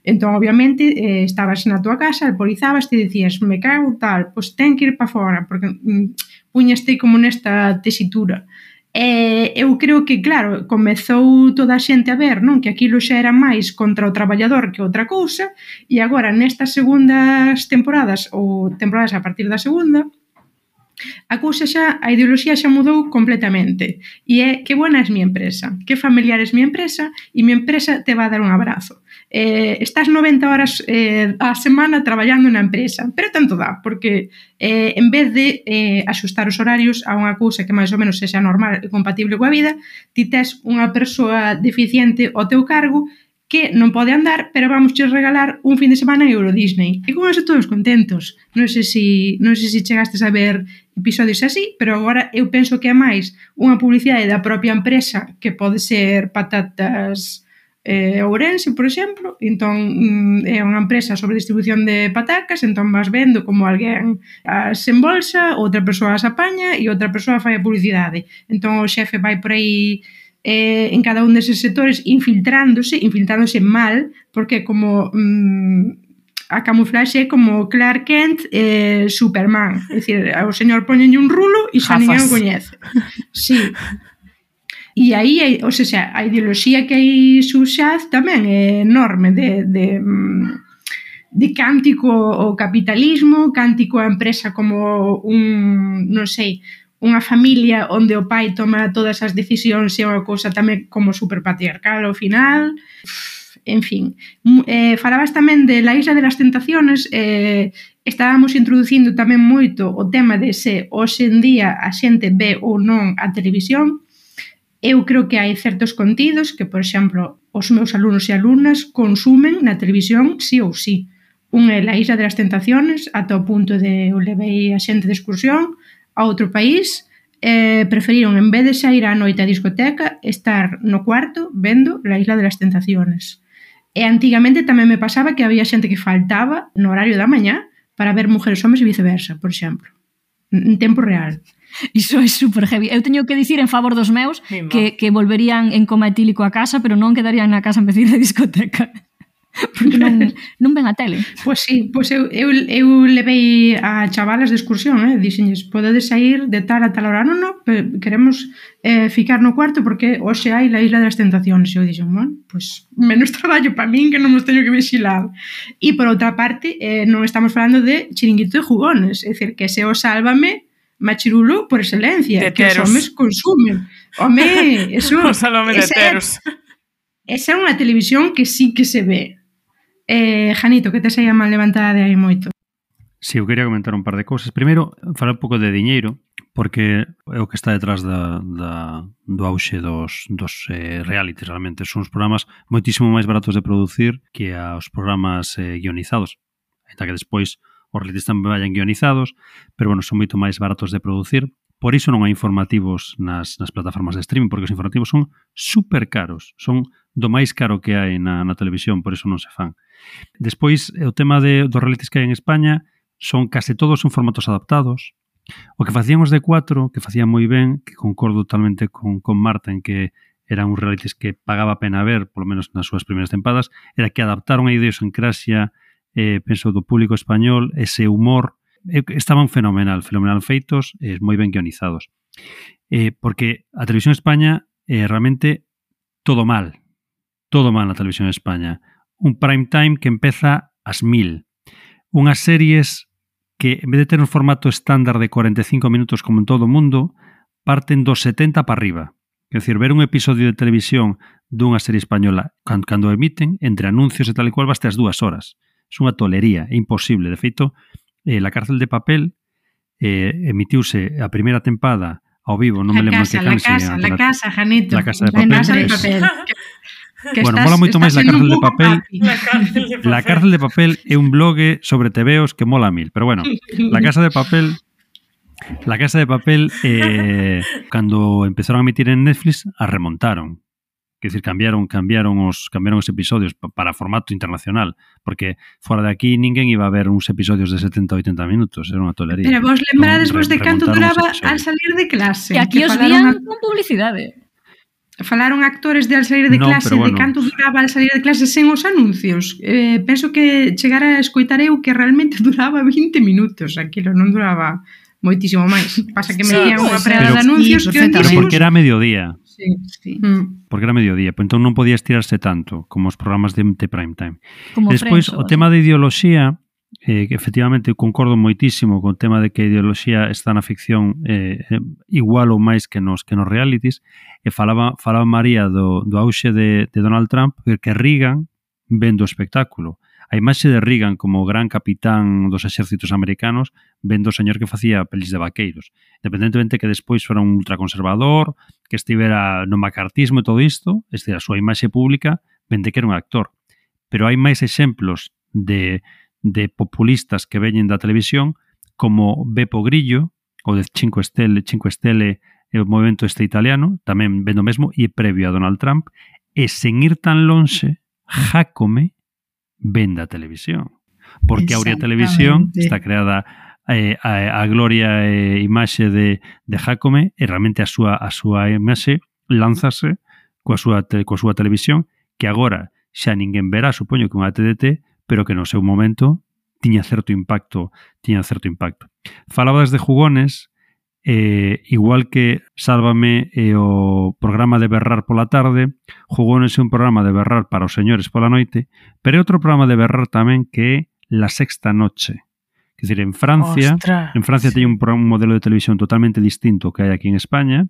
Entón, obviamente, eh, estabas na tua casa, alporizabas, te dicías, me cago tal, pois ten que ir para fora, porque mm, puñaste como nesta tesitura. E eu creo que, claro, comezou toda a xente a ver non que aquilo xa era máis contra o traballador que outra cousa e agora nestas segundas temporadas ou temporadas a partir da segunda a cousa xa, a ideoloxía xa mudou completamente. E é que buena es mi empresa que familiar es mi empresa e mi empresa te va a dar un abrazo eh, estás 90 horas eh, a semana traballando na empresa, pero tanto dá, porque eh, en vez de eh, axustar os horarios a unha cousa que máis ou menos sexa normal e compatible coa vida, ti tes unha persoa deficiente ao teu cargo que non pode andar, pero vamos che regalar un fin de semana en Euro Disney. E con eso todos contentos. Non sei se, si, non sei se si chegastes a ver episodios así, pero agora eu penso que é máis unha publicidade da propia empresa que pode ser patatas eh, Ourense, por exemplo, entón mm, é unha empresa sobre distribución de patacas, entón vas vendo como alguén as embolsa, outra persoa as apaña e outra persoa fai a publicidade. Entón o xefe vai por aí eh, en cada un deses sectores infiltrándose, infiltrándose mal, porque como mm, a camuflaxe é como Clark Kent e eh, Superman. É dicir, o señor poñenlle un rulo e xa ninguén o coñece. Sí. E aí, ou seja, a ideoloxía que hai subxaz tamén é enorme de, de, mm, de cántico o capitalismo, cántico a empresa como un, non sei, unha familia onde o pai toma todas as decisións e unha cousa tamén como superpatriarcal ao final. En fin, mm, eh, falabas tamén de la Isla de las Tentaciones, eh, estábamos introducindo tamén moito o tema de se hoxe en día a xente ve ou non a televisión, Eu creo que hai certos contidos que, por exemplo, os meus alumnos e alumnas consumen na televisión sí ou sí. Un é La Isla das Tentaciones, ata o punto de o levei a xente de excursión a outro país, eh, preferiron, en vez de sair á noite á discoteca, estar no cuarto vendo La Isla das Tentaciones. E antigamente tamén me pasaba que había xente que faltaba no horario da mañá para ver mujeres homes e viceversa, por exemplo, en tempo real. Iso é super heavy. Eu teño que dicir en favor dos meus Mima. que, que volverían en coma etílico a casa, pero non quedarían na casa en vez de discoteca. Porque non, non ven a tele. Pois pues sí, pois pues eu, eu, eu levei a chavalas de excursión, eh? dixenlles, podedes sair de tal a tal hora, non, non, queremos eh, ficar no cuarto porque hoxe hai la Isla das Tentacións. E eu dixen, bueno, pois pues, menos traballo para min que non os teño que vixilar. E por outra parte, eh, non estamos falando de chiringuito de jugones, é dicir, que se o sálvame machirulo por excelencia, de que teros. os homes consumen. Home, eso, os de teros. Esa é unha televisión que sí que se ve. Eh, Janito, que te saía mal levantada de aí moito? Si, sí, eu quería comentar un par de cousas. Primeiro, falar un pouco de diñeiro, porque é o que está detrás da, da, do auxe dos, dos eh, realities, realmente. Son os programas moitísimo máis baratos de producir que os programas eh, guionizados. Ainda que despois Os realities tamén vayan guionizados, pero bueno, son moito máis baratos de producir. Por iso non hai informativos nas, nas plataformas de streaming, porque os informativos son super caros, son do máis caro que hai na, na televisión, por iso non se fan. Despois, eh, o tema de, dos realities que hai en España, son case todos son formatos adaptados, O que facían os de 4, que facían moi ben, que concordo totalmente con, con Marta en que eran uns realities que pagaba pena ver, polo menos nas súas primeiras tempadas, era que adaptaron a idiosincrasia eh, penso, do público español, ese humor, eh, estaban fenomenal, fenomenal feitos, eh, moi ben guionizados. Eh, porque a Televisión España eh, realmente todo mal, todo mal na Televisión España. Un prime time que empeza ás mil. Unhas series que, en vez de ter un formato estándar de 45 minutos como en todo o mundo, parten dos 70 para arriba. É dicir, ver un episodio de televisión dunha serie española cando, cando emiten, entre anuncios e tal e cual, baste as dúas horas unha tolería, é imposible. De feito, eh, La cárcel de papel eh, emitiuse a primeira tempada ao vivo, non me lembro que can, la casa, la casa, Janito. La casa de papel. La casa de papel. Que bueno, estás, mola moito máis la cárcel de papel. La cárcel de papel. La cárcel de papel é un blog sobre tebeos que mola mil, pero bueno, La casa de papel La casa de papel eh, cando empezaron a emitir en Netflix a remontaron que decir, cambiaron, cambiaron os cambiaron os episodios para formato internacional, porque fora de aquí ninguén iba a ver uns episodios de 70 80 minutos, era unha tolería. Pero vos entón, lembrades vos de canto duraba al salir de clase. Que aquí os vían a... con publicidade. Falaron actores de al salir de no, clase bueno. de canto duraba al salir de clase sen os anuncios. Eh, penso que chegara a escoitar eu que realmente duraba 20 minutos, aquilo non duraba moitísimo máis. Pasa que me día sí, unha pois prega de anuncios sí, que pero porque era mediodía. Sí, sí. Mm. Porque era mediodía, pues, entón non podía estirarse tanto como os programas de, de prime time. Como Despois, o tema de ideoloxía, eh, que efectivamente concordo moitísimo con o tema de que a ideoloxía está na ficción eh, eh, igual ou máis que nos que nos realities e falaba, falaba María do, do auxe de, de Donald Trump que Reagan vendo o espectáculo A imaxe de Reagan como gran capitán dos exércitos americanos vendo o señor que facía pelis de vaqueiros. Independentemente que despois fora un ultraconservador, que estivera no macartismo e todo isto, este a súa imaxe pública vende que era un actor. Pero hai máis exemplos de, de populistas que veñen da televisión como Beppo Grillo, ou de Cinque Stelle, Cinque Stelle e o movimento este italiano, tamén vendo mesmo, e previo a Donald Trump, e sen ir tan lonxe, Jacome vende a televisión. Porque Aurea Televisión está creada eh, a, a gloria e imaxe de, de Jacome e realmente a súa, a súa imaxe lanzase coa súa, te, coa súa televisión que agora xa ninguén verá, supoño que unha TDT, pero que no seu momento tiña certo impacto, tiña certo impacto. Falabas de jugones eh, igual que Sálvame e o programa de berrar pola tarde, jugónese un programa de berrar para os señores pola noite, pero é outro programa de berrar tamén que é La Sexta Noche. Quer dizer, en Francia, Ostras. en Francia teñen un, un modelo de televisión totalmente distinto que hai aquí en España.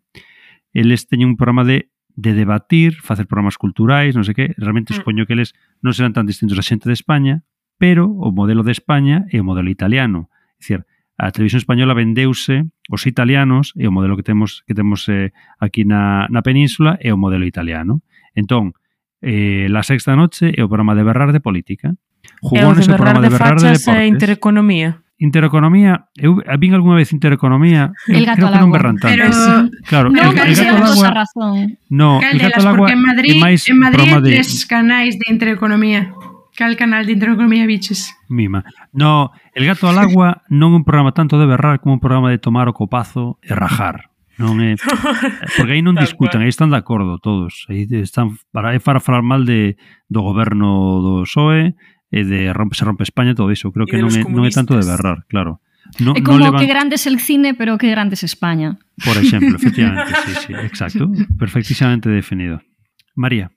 Eles teñen un programa de de debatir, facer programas culturais, non sei que, realmente mm. supoño que eles non serán tan distintos a xente de España, pero o modelo de España é o modelo italiano. É dicir, a televisión española vendeuse os italianos e o modelo que temos que temos eh, aquí na, na península é o modelo italiano. Entón, eh, La Sexta Noche é o programa de Berrar de Política. Jugones é o, de o programa de Berrar de, de Deportes. Intereconomía. Intereconomía, eu vin algunha vez Intereconomía, el gato creo que non berran tanto. Pero, claro, non, el, el gato al agua, razón. No, Caldelas, el gato al agua porque en Madrid, é máis en Madrid programa de... tres canais de Intereconomía. Cal canal de Intereconomía biches? Mima. No, El gato al agua non é un programa tanto de berrar como un programa de tomar o copazo e rajar. Non é, porque aí non discutan, aí están de acordo todos. Aí están para é para falar mal de do goberno do PSOE e de rompe se rompe España todo iso. Creo que non é, non é tanto de berrar, claro. No, é como no levan... que grande es el cine, pero que grande es España. Por exemplo, efectivamente, sí, sí, exacto. Perfectísimamente definido. María.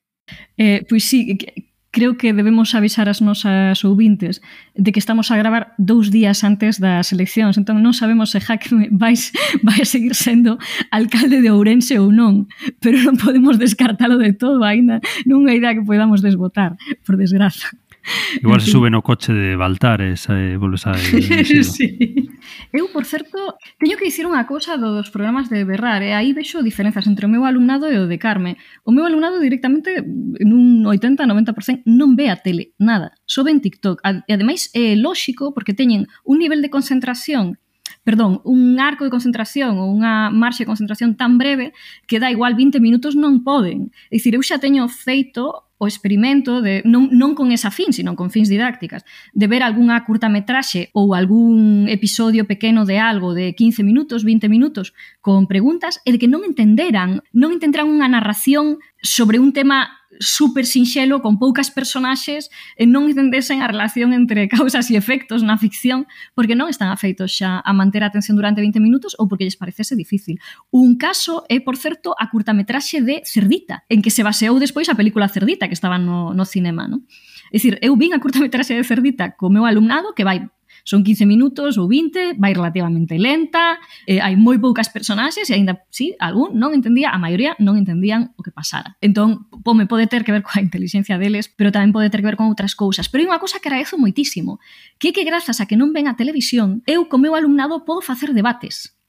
Eh, pois pues sí, creo que debemos avisar as nosas ouvintes de que estamos a gravar dous días antes das eleccións, entón non sabemos se Jaque vai, vai seguir sendo alcalde de Ourense ou non, pero non podemos descartalo de todo, aínda non idea que podamos desbotar, por desgraza. Igual se sube no coche de Baltares e eh, volves a... Eh, sí. Eu, por certo, teño que dicir unha cousa dos programas de Berrar, e aí vexo diferenzas entre o meu alumnado e o de Carme. O meu alumnado directamente, nun 80-90%, non ve a tele, nada, só ven TikTok. E ademais é lóxico porque teñen un nivel de concentración perdón, un arco de concentración ou unha marxa de concentración tan breve que dá igual 20 minutos non poden. É dicir, eu xa teño feito o experimento de non, non con esa fin, sino con fins didácticas, de ver algunha curtametraxe ou algún episodio pequeno de algo de 15 minutos, 20 minutos con preguntas e de que non entenderan, non entenderan unha narración sobre un tema super sinxelo con poucas personaxes e non entendesen a relación entre causas e efectos na ficción porque non están afeitos xa a manter a atención durante 20 minutos ou porque lles parecese difícil. Un caso é, por certo, a curtametraxe de Cerdita, en que se baseou despois a película Cerdita que estaba no, no cinema, non? É dicir, eu vin a curtametraxe de Cerdita co meu alumnado que vai Son 15 minutos ou 20, vai relativamente lenta, eh, hai moi poucas personaxes e aínda sí, algún non entendía, a maioría non entendían o que pasara. Entón, pome pode ter que ver coa inteligencia deles, pero tamén pode ter que ver con outras cousas. Pero hai unha cousa que agradezo moitísimo, que é que grazas a que non ven a televisión, eu co meu alumnado podo facer debates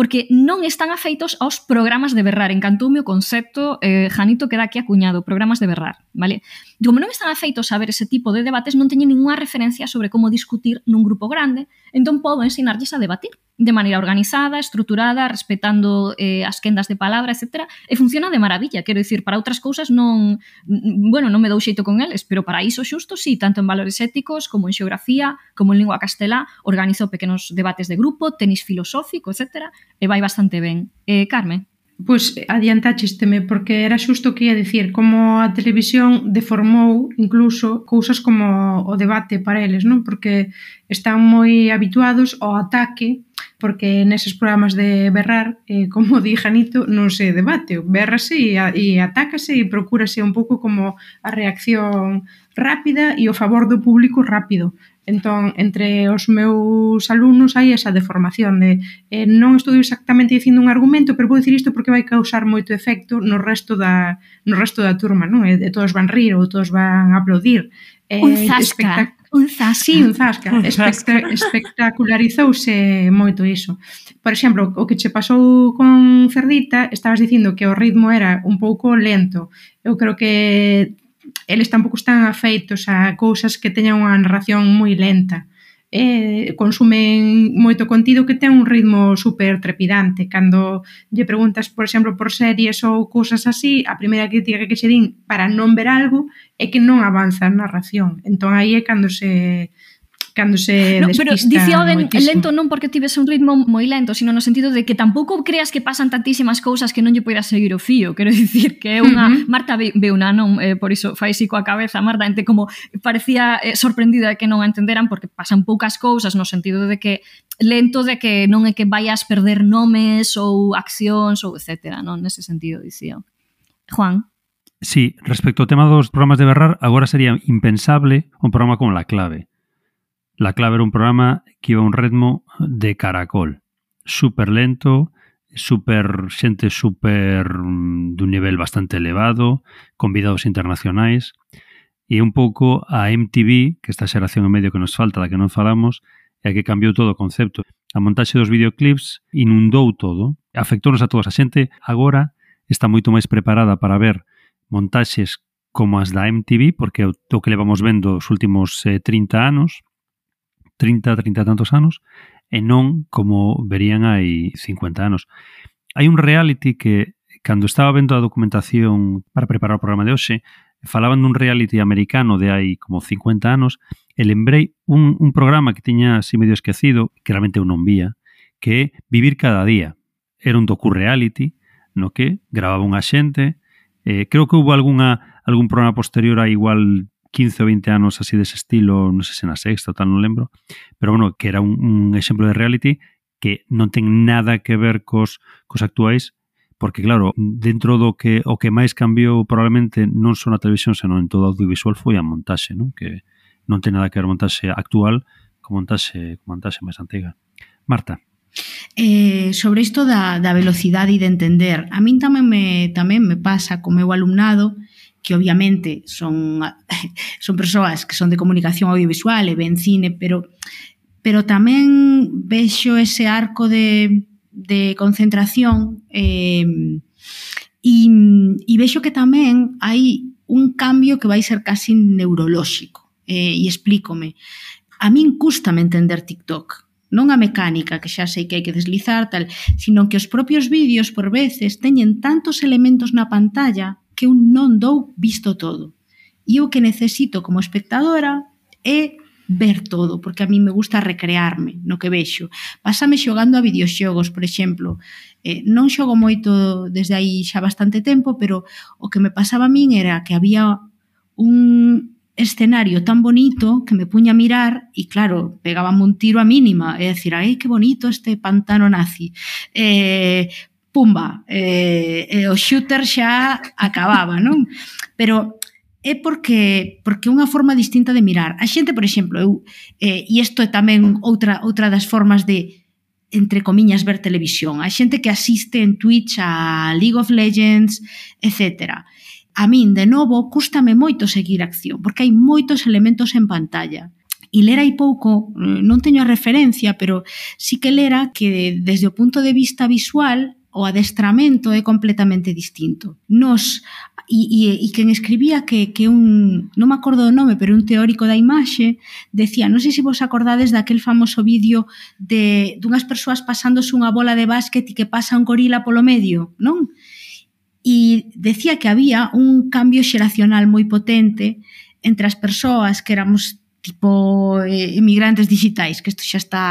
porque non están afeitos aos programas de berrar. Encantoume o concepto, eh, Janito queda aquí acuñado, programas de berrar, vale? Digo, non están afeitos a ver ese tipo de debates, non teñen ninguna referencia sobre como discutir nun grupo grande, entón podo ensinarlles a debatir de maneira organizada, estruturada, respetando eh, as quendas de palabra, etc. E funciona de maravilla, quero dicir, para outras cousas non, bueno, non me dou xeito con eles, pero para iso xusto, sí, tanto en valores éticos, como en xeografía, como en lingua castelá, organizo pequenos debates de grupo, tenis filosófico, etc. E vai bastante ben. Eh, Carmen? pois adiantáchesteme porque era xusto que ia dicir como a televisión deformou incluso cousas como o debate para eles, non? Porque están moi habituados ao ataque porque neses programas de berrar, eh, como di Janito, non se debate, berrase e, a, e atácase e procúrase un pouco como a reacción rápida e o favor do público rápido. Entón, entre os meus alumnos hai esa deformación de eh, non estou exactamente dicindo un argumento, pero vou dicir isto porque vai causar moito efecto no resto da, no resto da turma, non? Eh, e, e todos van rir ou todos van aplaudir. Eh, un zasca. Un zasca. Sí, un zasca. Un zasca. Espectra espectacularizouse moito iso. Por exemplo, o que che pasou con Cerdita, estabas dicindo que o ritmo era un pouco lento. Eu creo que eles tampouco están afeitos a cousas que teñan unha narración moi lenta. Eh, consumen moito contido que ten un ritmo super trepidante. Cando lle preguntas, por exemplo, por series ou cousas así, a primeira crítica que che din para non ver algo é que non avanza a narración. Entón aí é cando se cando se no, Pero dicía ben lento non porque tivese un ritmo moi lento, sino no sentido de que tampouco creas que pasan tantísimas cousas que non lle poidas seguir o fío. Quero dicir que é unha... Uh -huh. Marta ve, ve unha non, eh, por iso fai coa cabeza, Marta, ente como parecía eh, sorprendida que non a entenderan porque pasan poucas cousas no sentido de que lento de que non é que vayas perder nomes ou accións ou etcétera, non? Nese sentido, dicía. Juan. Sí, respecto ao tema dos programas de Berrar, agora sería impensable un programa como La Clave, La clave era un programa que iba a un ritmo de caracol, super lento, super xente super mm, dun nivel bastante elevado, convidados internacionais e un pouco a MTV, que esta xeración en medio que nos falta, da que non falamos, é a que cambiou todo o concepto. A montaxe dos videoclips inundou todo, afectounos a todos. A xente agora está moito máis preparada para ver montaxes como as da MTV, porque é o que levamos vendo os últimos eh, 30 anos, 30, 30 tantos anos e non como verían hai 50 anos. Hai un reality que cando estaba vendo a documentación para preparar o programa de hoxe, falaban dun reality americano de hai como 50 anos e lembrei un, un programa que tiña así medio esquecido, que realmente eu non vía, que é Vivir cada día. Era un docu-reality no que grababa unha xente, eh, creo que houve algunha, algún programa posterior a igual 15 ou 20 anos así dese estilo, non sei se na sexta ou tal, non lembro, pero bueno, que era un, un exemplo de reality que non ten nada que ver cos, cos actuais, porque claro, dentro do que o que máis cambiou probablemente non só na televisión, senón en todo o audiovisual foi a montaxe, non? Que non ten nada que ver a montaxe actual co montaxe, co montaxe máis antiga. Marta. Eh, sobre isto da, da velocidade e de entender, a min tamén me, tamén me pasa co meu alumnado que obviamente son, son persoas que son de comunicación audiovisual e ven cine, pero, pero tamén vexo ese arco de, de concentración eh, e, e vexo que tamén hai un cambio que vai ser casi neurolóxico. Eh, e explícome. A min custame entender TikTok non a mecánica que xa sei que hai que deslizar tal, sino que os propios vídeos por veces teñen tantos elementos na pantalla que eu non dou visto todo. E o que necesito como espectadora é ver todo, porque a mí me gusta recrearme no que vexo. Pásame xogando a videoxogos, por exemplo. Eh, non xogo moito desde aí xa bastante tempo, pero o que me pasaba a min era que había un escenario tan bonito que me puña a mirar e claro, pegaba un tiro a mínima, é dicir, ai, que bonito este pantano nazi. Eh, pumba, eh, eh, o shooter xa acababa, non? Pero é porque porque unha forma distinta de mirar. A xente, por exemplo, eu eh, e isto é tamén outra outra das formas de entre comiñas ver televisión. A xente que asiste en Twitch a League of Legends, etc. A min, de novo, custame moito seguir acción, porque hai moitos elementos en pantalla. E lera hai pouco, mm, non teño a referencia, pero sí que lera que desde o punto de vista visual o adestramento é completamente distinto. Nos, e, e, e quen escribía que, que un, non me acordo o nome, pero un teórico da imaxe, decía, non sei se vos acordades daquel famoso vídeo de dunhas persoas pasándose unha bola de básquet e que pasa un gorila polo medio, non? E decía que había un cambio xeracional moi potente entre as persoas que éramos tipo eh, emigrantes digitais, que isto xa está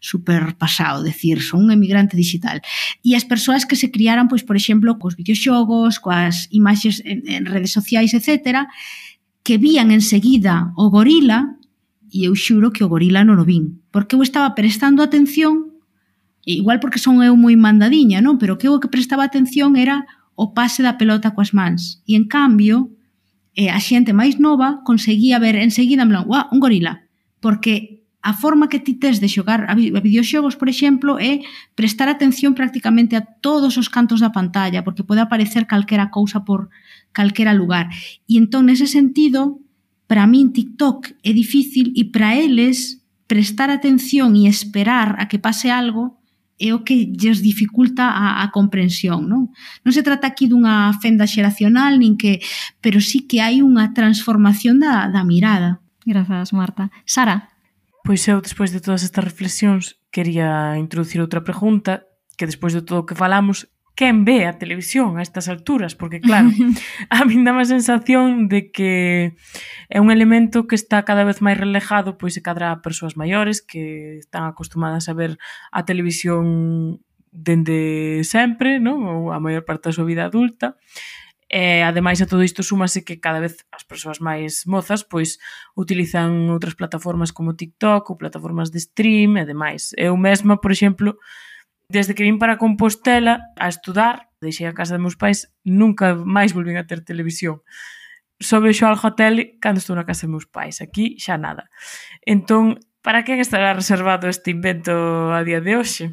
super pasado, decir, son un emigrante digital. E as persoas que se criaran, pois, por exemplo, cos videoxogos, coas imaxes en, en redes sociais, etc., que vían enseguida o gorila, e eu xuro que o gorila non o vin, porque eu estaba prestando atención, igual porque son eu moi mandadiña, non? pero que eu que prestaba atención era o pase da pelota coas mans. E, en cambio, e a xente máis nova conseguía ver enseguida en plan, un gorila, porque a forma que ti tes de xogar a videoxogos, por exemplo, é prestar atención prácticamente a todos os cantos da pantalla, porque pode aparecer calquera cousa por calquera lugar. E entón, nese sentido, para min TikTok é difícil e para eles prestar atención e esperar a que pase algo é o que lles dificulta a, a comprensión, non? Non se trata aquí dunha fenda xeracional, nin que, pero sí que hai unha transformación da, da mirada. Grazas, Marta. Sara? Pois eu, despois de todas estas reflexións, quería introducir outra pregunta, que despois de todo o que falamos, quen ve a televisión a estas alturas, porque claro, a min dá má sensación de que é un elemento que está cada vez máis relejado, pois se cadra a persoas maiores que están acostumadas a ver a televisión dende sempre, non? ou a maior parte da súa vida adulta, E ademais a todo isto súmase que cada vez as persoas máis mozas pois utilizan outras plataformas como TikTok ou plataformas de stream e demais. Eu mesma, por exemplo, Desde que vim para Compostela a estudar, deixei a casa de meus pais, nunca máis volvín a ter televisión. Só vexo algo a tele cando estou na casa de meus pais. Aquí xa nada. Entón, para quen estará reservado este invento a día de hoxe?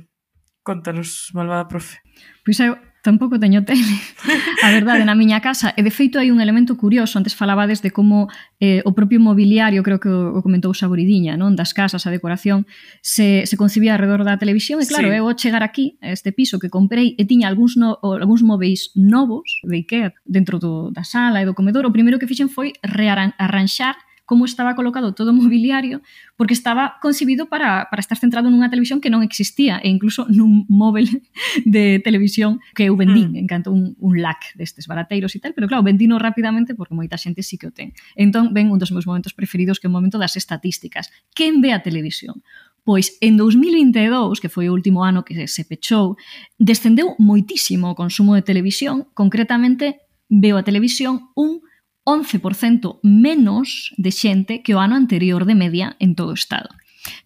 Contanos, malvada profe. Pois eu Tampouco teño tele, a verdade, na miña casa. E, de feito, hai un elemento curioso. Antes falabades de como eh, o propio mobiliario, creo que o, o comentou Saboridiña, non das casas, a decoración, se, se concibía alrededor da televisión. E, claro, sí. eu ao chegar aquí, a este piso que comprei, e tiña algúns, no, algúns móveis novos de Ikea dentro do, da sala e do comedor, o primeiro que fixen foi rearranxar como estaba colocado todo o mobiliario, porque estaba concebido para, para estar centrado nunha televisión que non existía, e incluso nun móvel de televisión que eu vendín, mm. encanto un, un lac destes barateiros e tal, pero claro, vendino rapidamente porque moita xente sí que o ten. Entón, ven un dos meus momentos preferidos que é o momento das estatísticas. Quen ve a televisión? Pois en 2022, que foi o último ano que se pechou, descendeu moitísimo o consumo de televisión, concretamente veo a televisión un 11% menos de xente que o ano anterior de media en todo o Estado,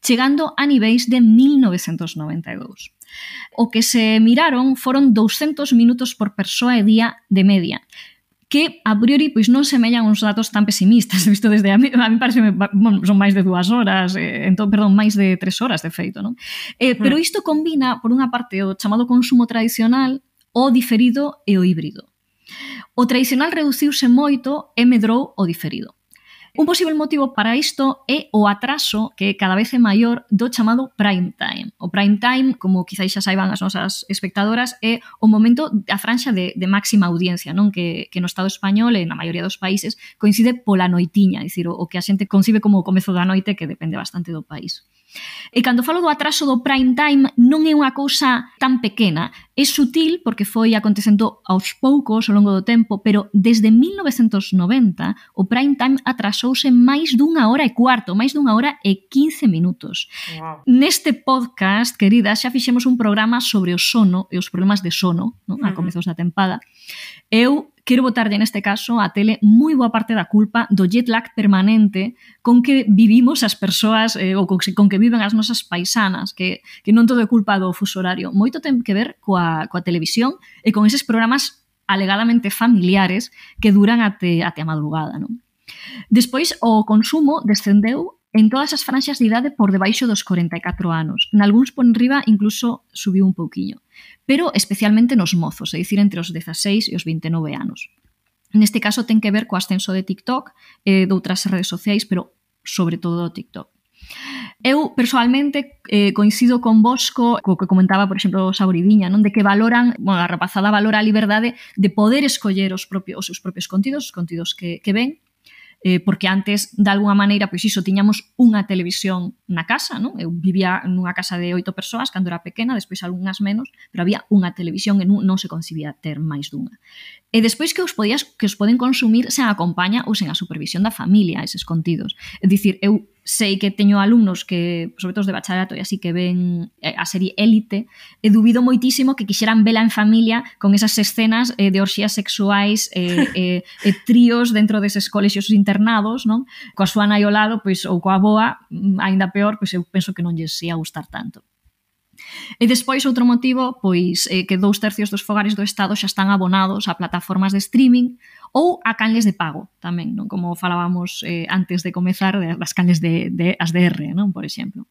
chegando a niveis de 1992. O que se miraron foron 200 minutos por persoa e día de media, que a priori pois non semellan uns datos tan pesimistas, visto desde a mí, a mí parece bueno, son máis de dúas horas, eh, entón, perdón, máis de tres horas de feito, non? Eh, pero isto combina, por unha parte, o chamado consumo tradicional, o diferido e o híbrido. O tradicional reduciuse moito e medrou o diferido. Un posible motivo para isto é o atraso que cada vez é maior do chamado prime time. O prime time, como quizáis xa saiban as nosas espectadoras, é o momento da franxa de, de máxima audiencia, non que, que no Estado español e na maioría dos países coincide pola noitiña, é dicir, o, o que a xente concibe como o comezo da noite que depende bastante do país. E cando falo do atraso do prime time non é unha cousa tan pequena, é sutil porque foi acontecendo aos poucos ao longo do tempo, pero desde 1990 o prime time atrasouse máis dunha hora e cuarto, máis dunha hora e 15 minutos. Wow. Neste podcast, querida, xa fixemos un programa sobre o sono e os problemas de sono, non? a comezos da tempada. Eu quero botarlle neste caso a tele moi boa parte da culpa do jet lag permanente con que vivimos as persoas eh, ou con, con que viven as nosas paisanas, que, que non todo é culpa do fuso horario. Moito ten que ver coa, coa televisión e con eses programas alegadamente familiares que duran até, até a madrugada. Non? Despois, o consumo descendeu en todas as franxas de idade por debaixo dos 44 anos. Nalgúns por enriba incluso subiu un pouquiño, pero especialmente nos mozos, é dicir, entre os 16 e os 29 anos. Neste caso ten que ver co ascenso de TikTok e de outras redes sociais, pero sobre todo do TikTok. Eu, personalmente, eh, coincido con Bosco, co que comentaba, por exemplo, Sauridiña, non de que valoran, bueno, a rapazada valora a liberdade de poder escoller os, propios, os seus propios contidos, os contidos que, que ven, eh, porque antes, de alguna maneira, pois iso, tiñamos unha televisión na casa, non? Eu vivía nunha casa de oito persoas cando era pequena, despois algunhas menos, pero había unha televisión e non, non se concibía ter máis dunha. E despois que os podías que os poden consumir sen a compaña ou sen a supervisión da familia eses contidos. É dicir, eu sei que teño alumnos que, sobre todo os de bacharato e así que ven eh, a serie Élite, e dubido moitísimo que quixeran vela en familia con esas escenas eh, de orxías sexuais eh, eh, e eh, eh, tríos dentro deses colexios internados, non? Coa súa nai ao lado, pois, ou coa boa, mm, aínda peor, pois eu penso que non lles ia gustar tanto. E despois outro motivo, pois eh, que dous tercios dos fogares do Estado xa están abonados a plataformas de streaming ou a canles de pago tamén, non? como falábamos eh, antes de comezar das canles de, de as DR, non? por exemplo.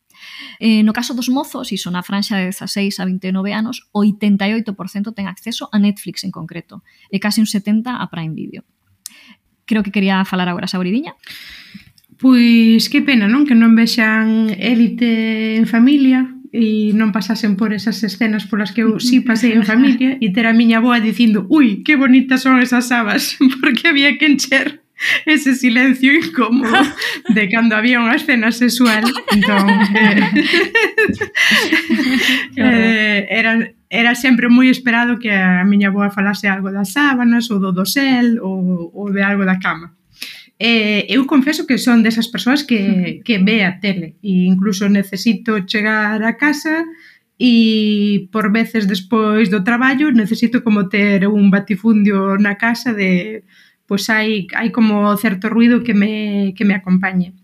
Eh, no caso dos mozos, iso na franxa de 16 a 29 anos, o 88% ten acceso a Netflix en concreto e case un 70% a Prime Video. Creo que quería falar agora Sauridiña. Pois que pena, non? Que non vexan élite en familia e non pasasen por esas escenas polas que eu sí pasei en familia e ter a miña boa dicindo ui, que bonitas son esas habas porque había que encher ese silencio incómodo de cando había unha escena sexual. Entón eh, eh, era, era sempre moi esperado que a miña boa falase algo das sábanas ou do dosel ou, ou de algo da cama. Eh, eu confeso que son desas persoas que, que ve a tele. E incluso necesito chegar a casa e por veces despois do traballo necesito como ter un batifundio na casa de pois hai, hai como certo ruido que me, que me acompañe.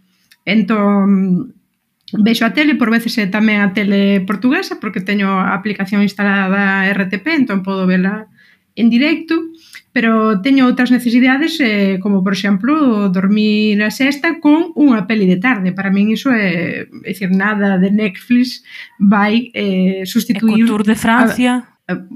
Entón, vexo a tele, por veces é tamén a tele portuguesa, porque teño a aplicación instalada RTP, entón podo vela en directo, pero teño outras necesidades, eh, como por exemplo, dormir a sexta con unha peli de tarde. Para min iso é, é dicir, nada de Netflix vai eh, sustituir... E de Francia... A, a,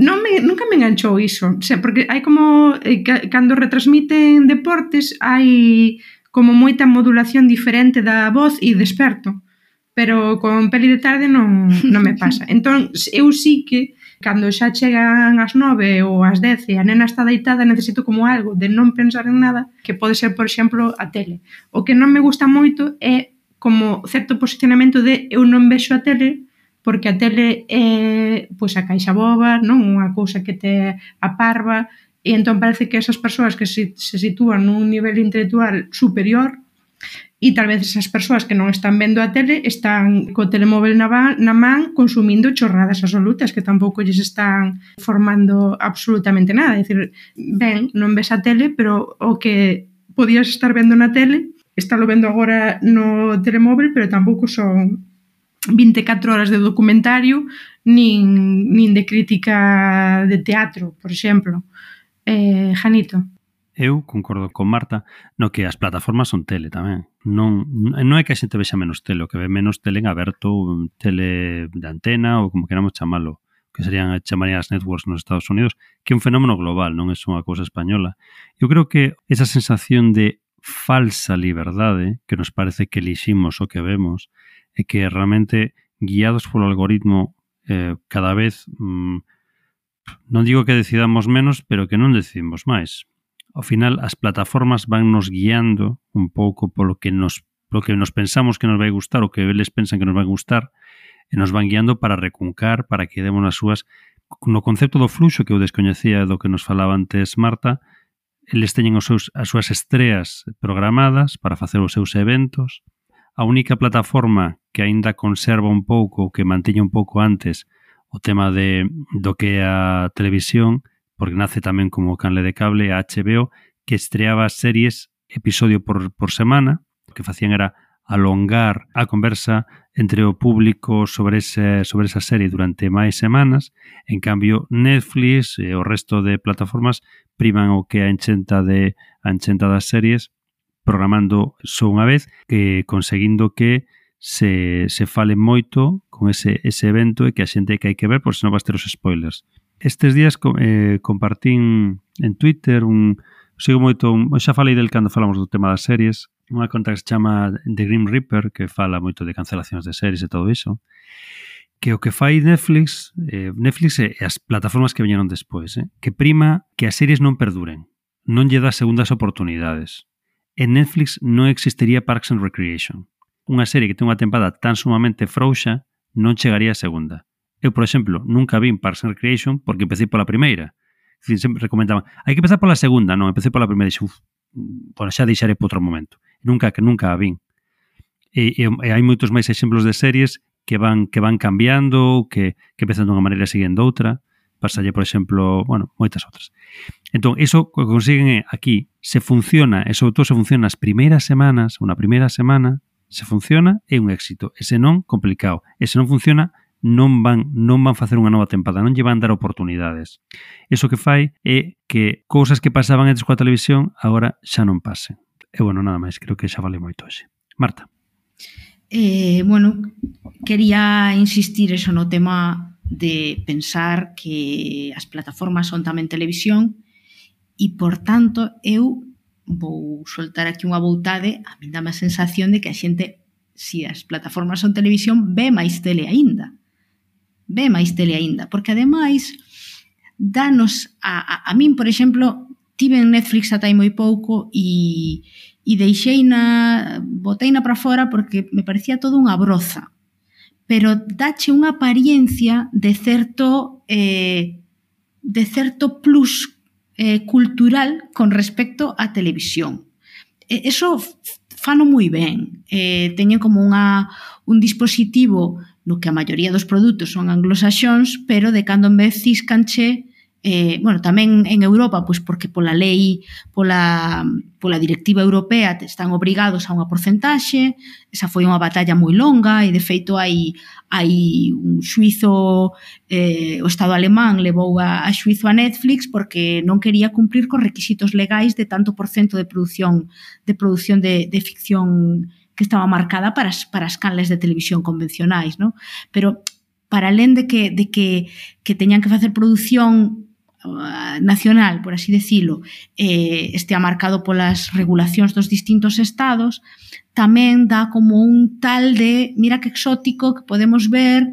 non me, nunca me enganchou iso, o sea, porque hai como, eh, cando retransmiten deportes, hai como moita modulación diferente da voz e desperto, pero con peli de tarde non, non me pasa. Entón, eu sí que Cando xa chegan as 9 ou as 10 e a nena está deitada, necesito como algo de non pensar en nada, que pode ser, por exemplo, a tele. O que non me gusta moito é como certo posicionamento de eu non vexo a tele porque a tele é pois a caixa boba, non unha cousa que te aparva, e entón parece que esas persoas que se, se sitúan nun nivel intelectual superior e tal vez esas persoas que non están vendo a tele están co telemóvel na, van, na man consumindo chorradas absolutas que tampouco lles están formando absolutamente nada. É dicir, ben, non ves a tele, pero o que podías estar vendo na tele, estálo vendo agora no telemóvel, pero tampouco son 24 horas de documentario nin, nin de crítica de teatro, por exemplo. Eh, Janito eu concordo con Marta no que as plataformas son tele tamén. Non, non é que a xente vexa menos tele, o que ve menos tele en aberto, tele de antena ou como queramos chamalo, que serían chamarían as networks nos Estados Unidos, que é un fenómeno global, non é só unha cousa española. Eu creo que esa sensación de falsa liberdade que nos parece que eliximos o que vemos e que realmente guiados polo algoritmo eh, cada vez mm, non digo que decidamos menos, pero que non decidimos máis ao final as plataformas vannos guiando un pouco polo que nos polo que nos pensamos que nos vai gustar o que eles pensan que nos vai gustar e nos van guiando para recuncar, para que demos as súas no concepto do fluxo que eu descoñecía do que nos falaba antes Marta, eles teñen os seus, as súas estreas programadas para facer os seus eventos. A única plataforma que aínda conserva un pouco, que manteña un pouco antes o tema de do que é a televisión, porque nace tamén como canle de cable a HBO, que estreaba series episodio por, por semana, o que facían era alongar a conversa entre o público sobre, ese, sobre esa serie durante máis semanas. En cambio, Netflix e o resto de plataformas priman o que a enchenta, de, a enchenta das series programando só unha vez que conseguindo que se, se fale moito con ese, ese evento e que a xente que hai que ver, por se non vas ter os spoilers. Estes días eh, compartín en Twitter un sigo moito, un, xa falei del cando falamos do tema das series, unha conta que se chama The Grim Reaper, que fala moito de cancelacións de series e todo iso, que o que fai Netflix, eh, Netflix e as plataformas que veñeron despois, eh, que prima que as series non perduren, non lle dá segundas oportunidades. En Netflix non existiría Parks and Recreation. Unha serie que ten unha tempada tan sumamente frouxa non chegaría a segunda. Eu, por exemplo, nunca vin Parks and Recreation porque empecé pola primeira. Dicir, sempre recomendaban, hai que empezar pola segunda, non, empecé pola primeira, e dixo, bueno, pois xa deixaré por outro momento. Nunca que nunca a vin. E, e, e hai moitos máis exemplos de series que van que van cambiando, que, que empezan dunha maneira e siguen doutra. Pasalle, por exemplo, bueno, moitas outras. Entón, iso que consiguen é aquí se funciona, e sobre todo se funciona as primeiras semanas, unha primeira semana, se funciona é un éxito. E se non, complicado. E se non funciona, non van, non van facer unha nova tempada, non lle van dar oportunidades. Eso que fai é que cousas que pasaban antes coa televisión agora xa non pasen. E bueno, nada máis, creo que xa vale moito hoxe. Marta. Eh, bueno, quería insistir eso no tema de pensar que as plataformas son tamén televisión e, por tanto, eu vou soltar aquí unha boutade, a mí dá a sensación de que a xente, se as plataformas son televisión, ve máis tele aínda ve máis tele aínda, porque ademais danos a, a, a min, por exemplo, tive en Netflix ata aí moi pouco e, e deixei na botei na para fora porque me parecía todo unha broza. Pero dache unha apariencia de certo eh, de certo plus eh, cultural con respecto á televisión. E, eso fano moi ben. Eh, teñen como unha, un dispositivo no que a maioría dos produtos son anglosaxóns, pero de cando en vez ciscanche eh, bueno, tamén en Europa, pois porque pola lei, pola, pola directiva europea están obrigados a unha porcentaxe, esa foi unha batalla moi longa e de feito hai, hai un suizo, eh, o Estado alemán levou a, a suizo a Netflix porque non quería cumplir cos requisitos legais de tanto por cento de produción de produción de, de ficción que estaba marcada para as, para as canles de televisión convencionais, non? Pero para alén de que, de que, que teñan que facer produción ah, nacional, por así decirlo, eh, estea marcado polas regulacións dos distintos estados, tamén dá como un tal de, mira que exótico que podemos ver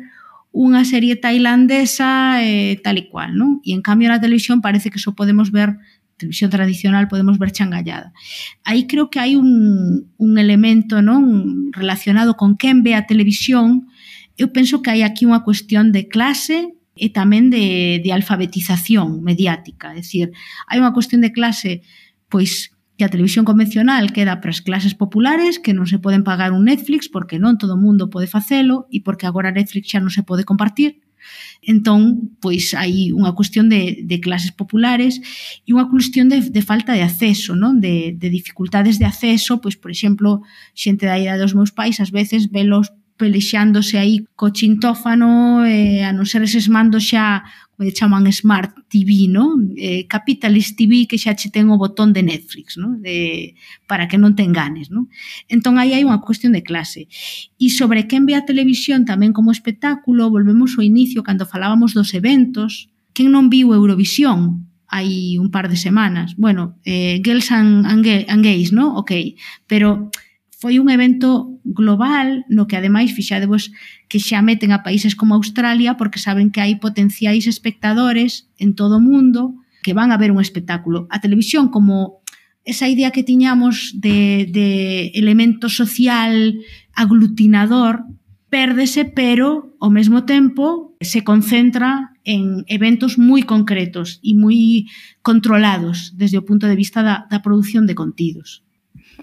unha serie tailandesa eh, tal e cual, non? E en cambio na televisión parece que só podemos ver televisión tradicional podemos ver changallada. Aí creo que hai un, un elemento non relacionado con quen ve a televisión. Eu penso que hai aquí unha cuestión de clase e tamén de, de alfabetización mediática. É dicir, hai unha cuestión de clase pois que a televisión convencional queda para as clases populares que non se poden pagar un Netflix porque non todo o mundo pode facelo e porque agora Netflix xa non se pode compartir Entón, pois hai unha cuestión de, de clases populares e unha cuestión de, de falta de acceso, non? De, de dificultades de acceso, pois, por exemplo, xente da idade dos meus pais, ás veces velos pelexándose aí co chintófano, eh, a non ser eses mandos xa, como chaman Smart TV, no? Eh, Capitalist TV que xa che ten o botón de Netflix, no? De, para que non te enganes, no? Entón, aí hai unha cuestión de clase. E sobre quen ve a televisión tamén como espectáculo, volvemos ao inicio, cando falábamos dos eventos, quen non viu Eurovisión, hai un par de semanas. Bueno, eh, Girls and, and, and Gays, no? Ok, pero foi un evento global no que ademais fixadevos que xa meten a países como Australia porque saben que hai potenciais espectadores en todo o mundo que van a ver un espectáculo. A televisión como esa idea que tiñamos de, de elemento social aglutinador pérdese, pero ao mesmo tempo se concentra en eventos moi concretos e moi controlados desde o punto de vista da, da produción de contidos.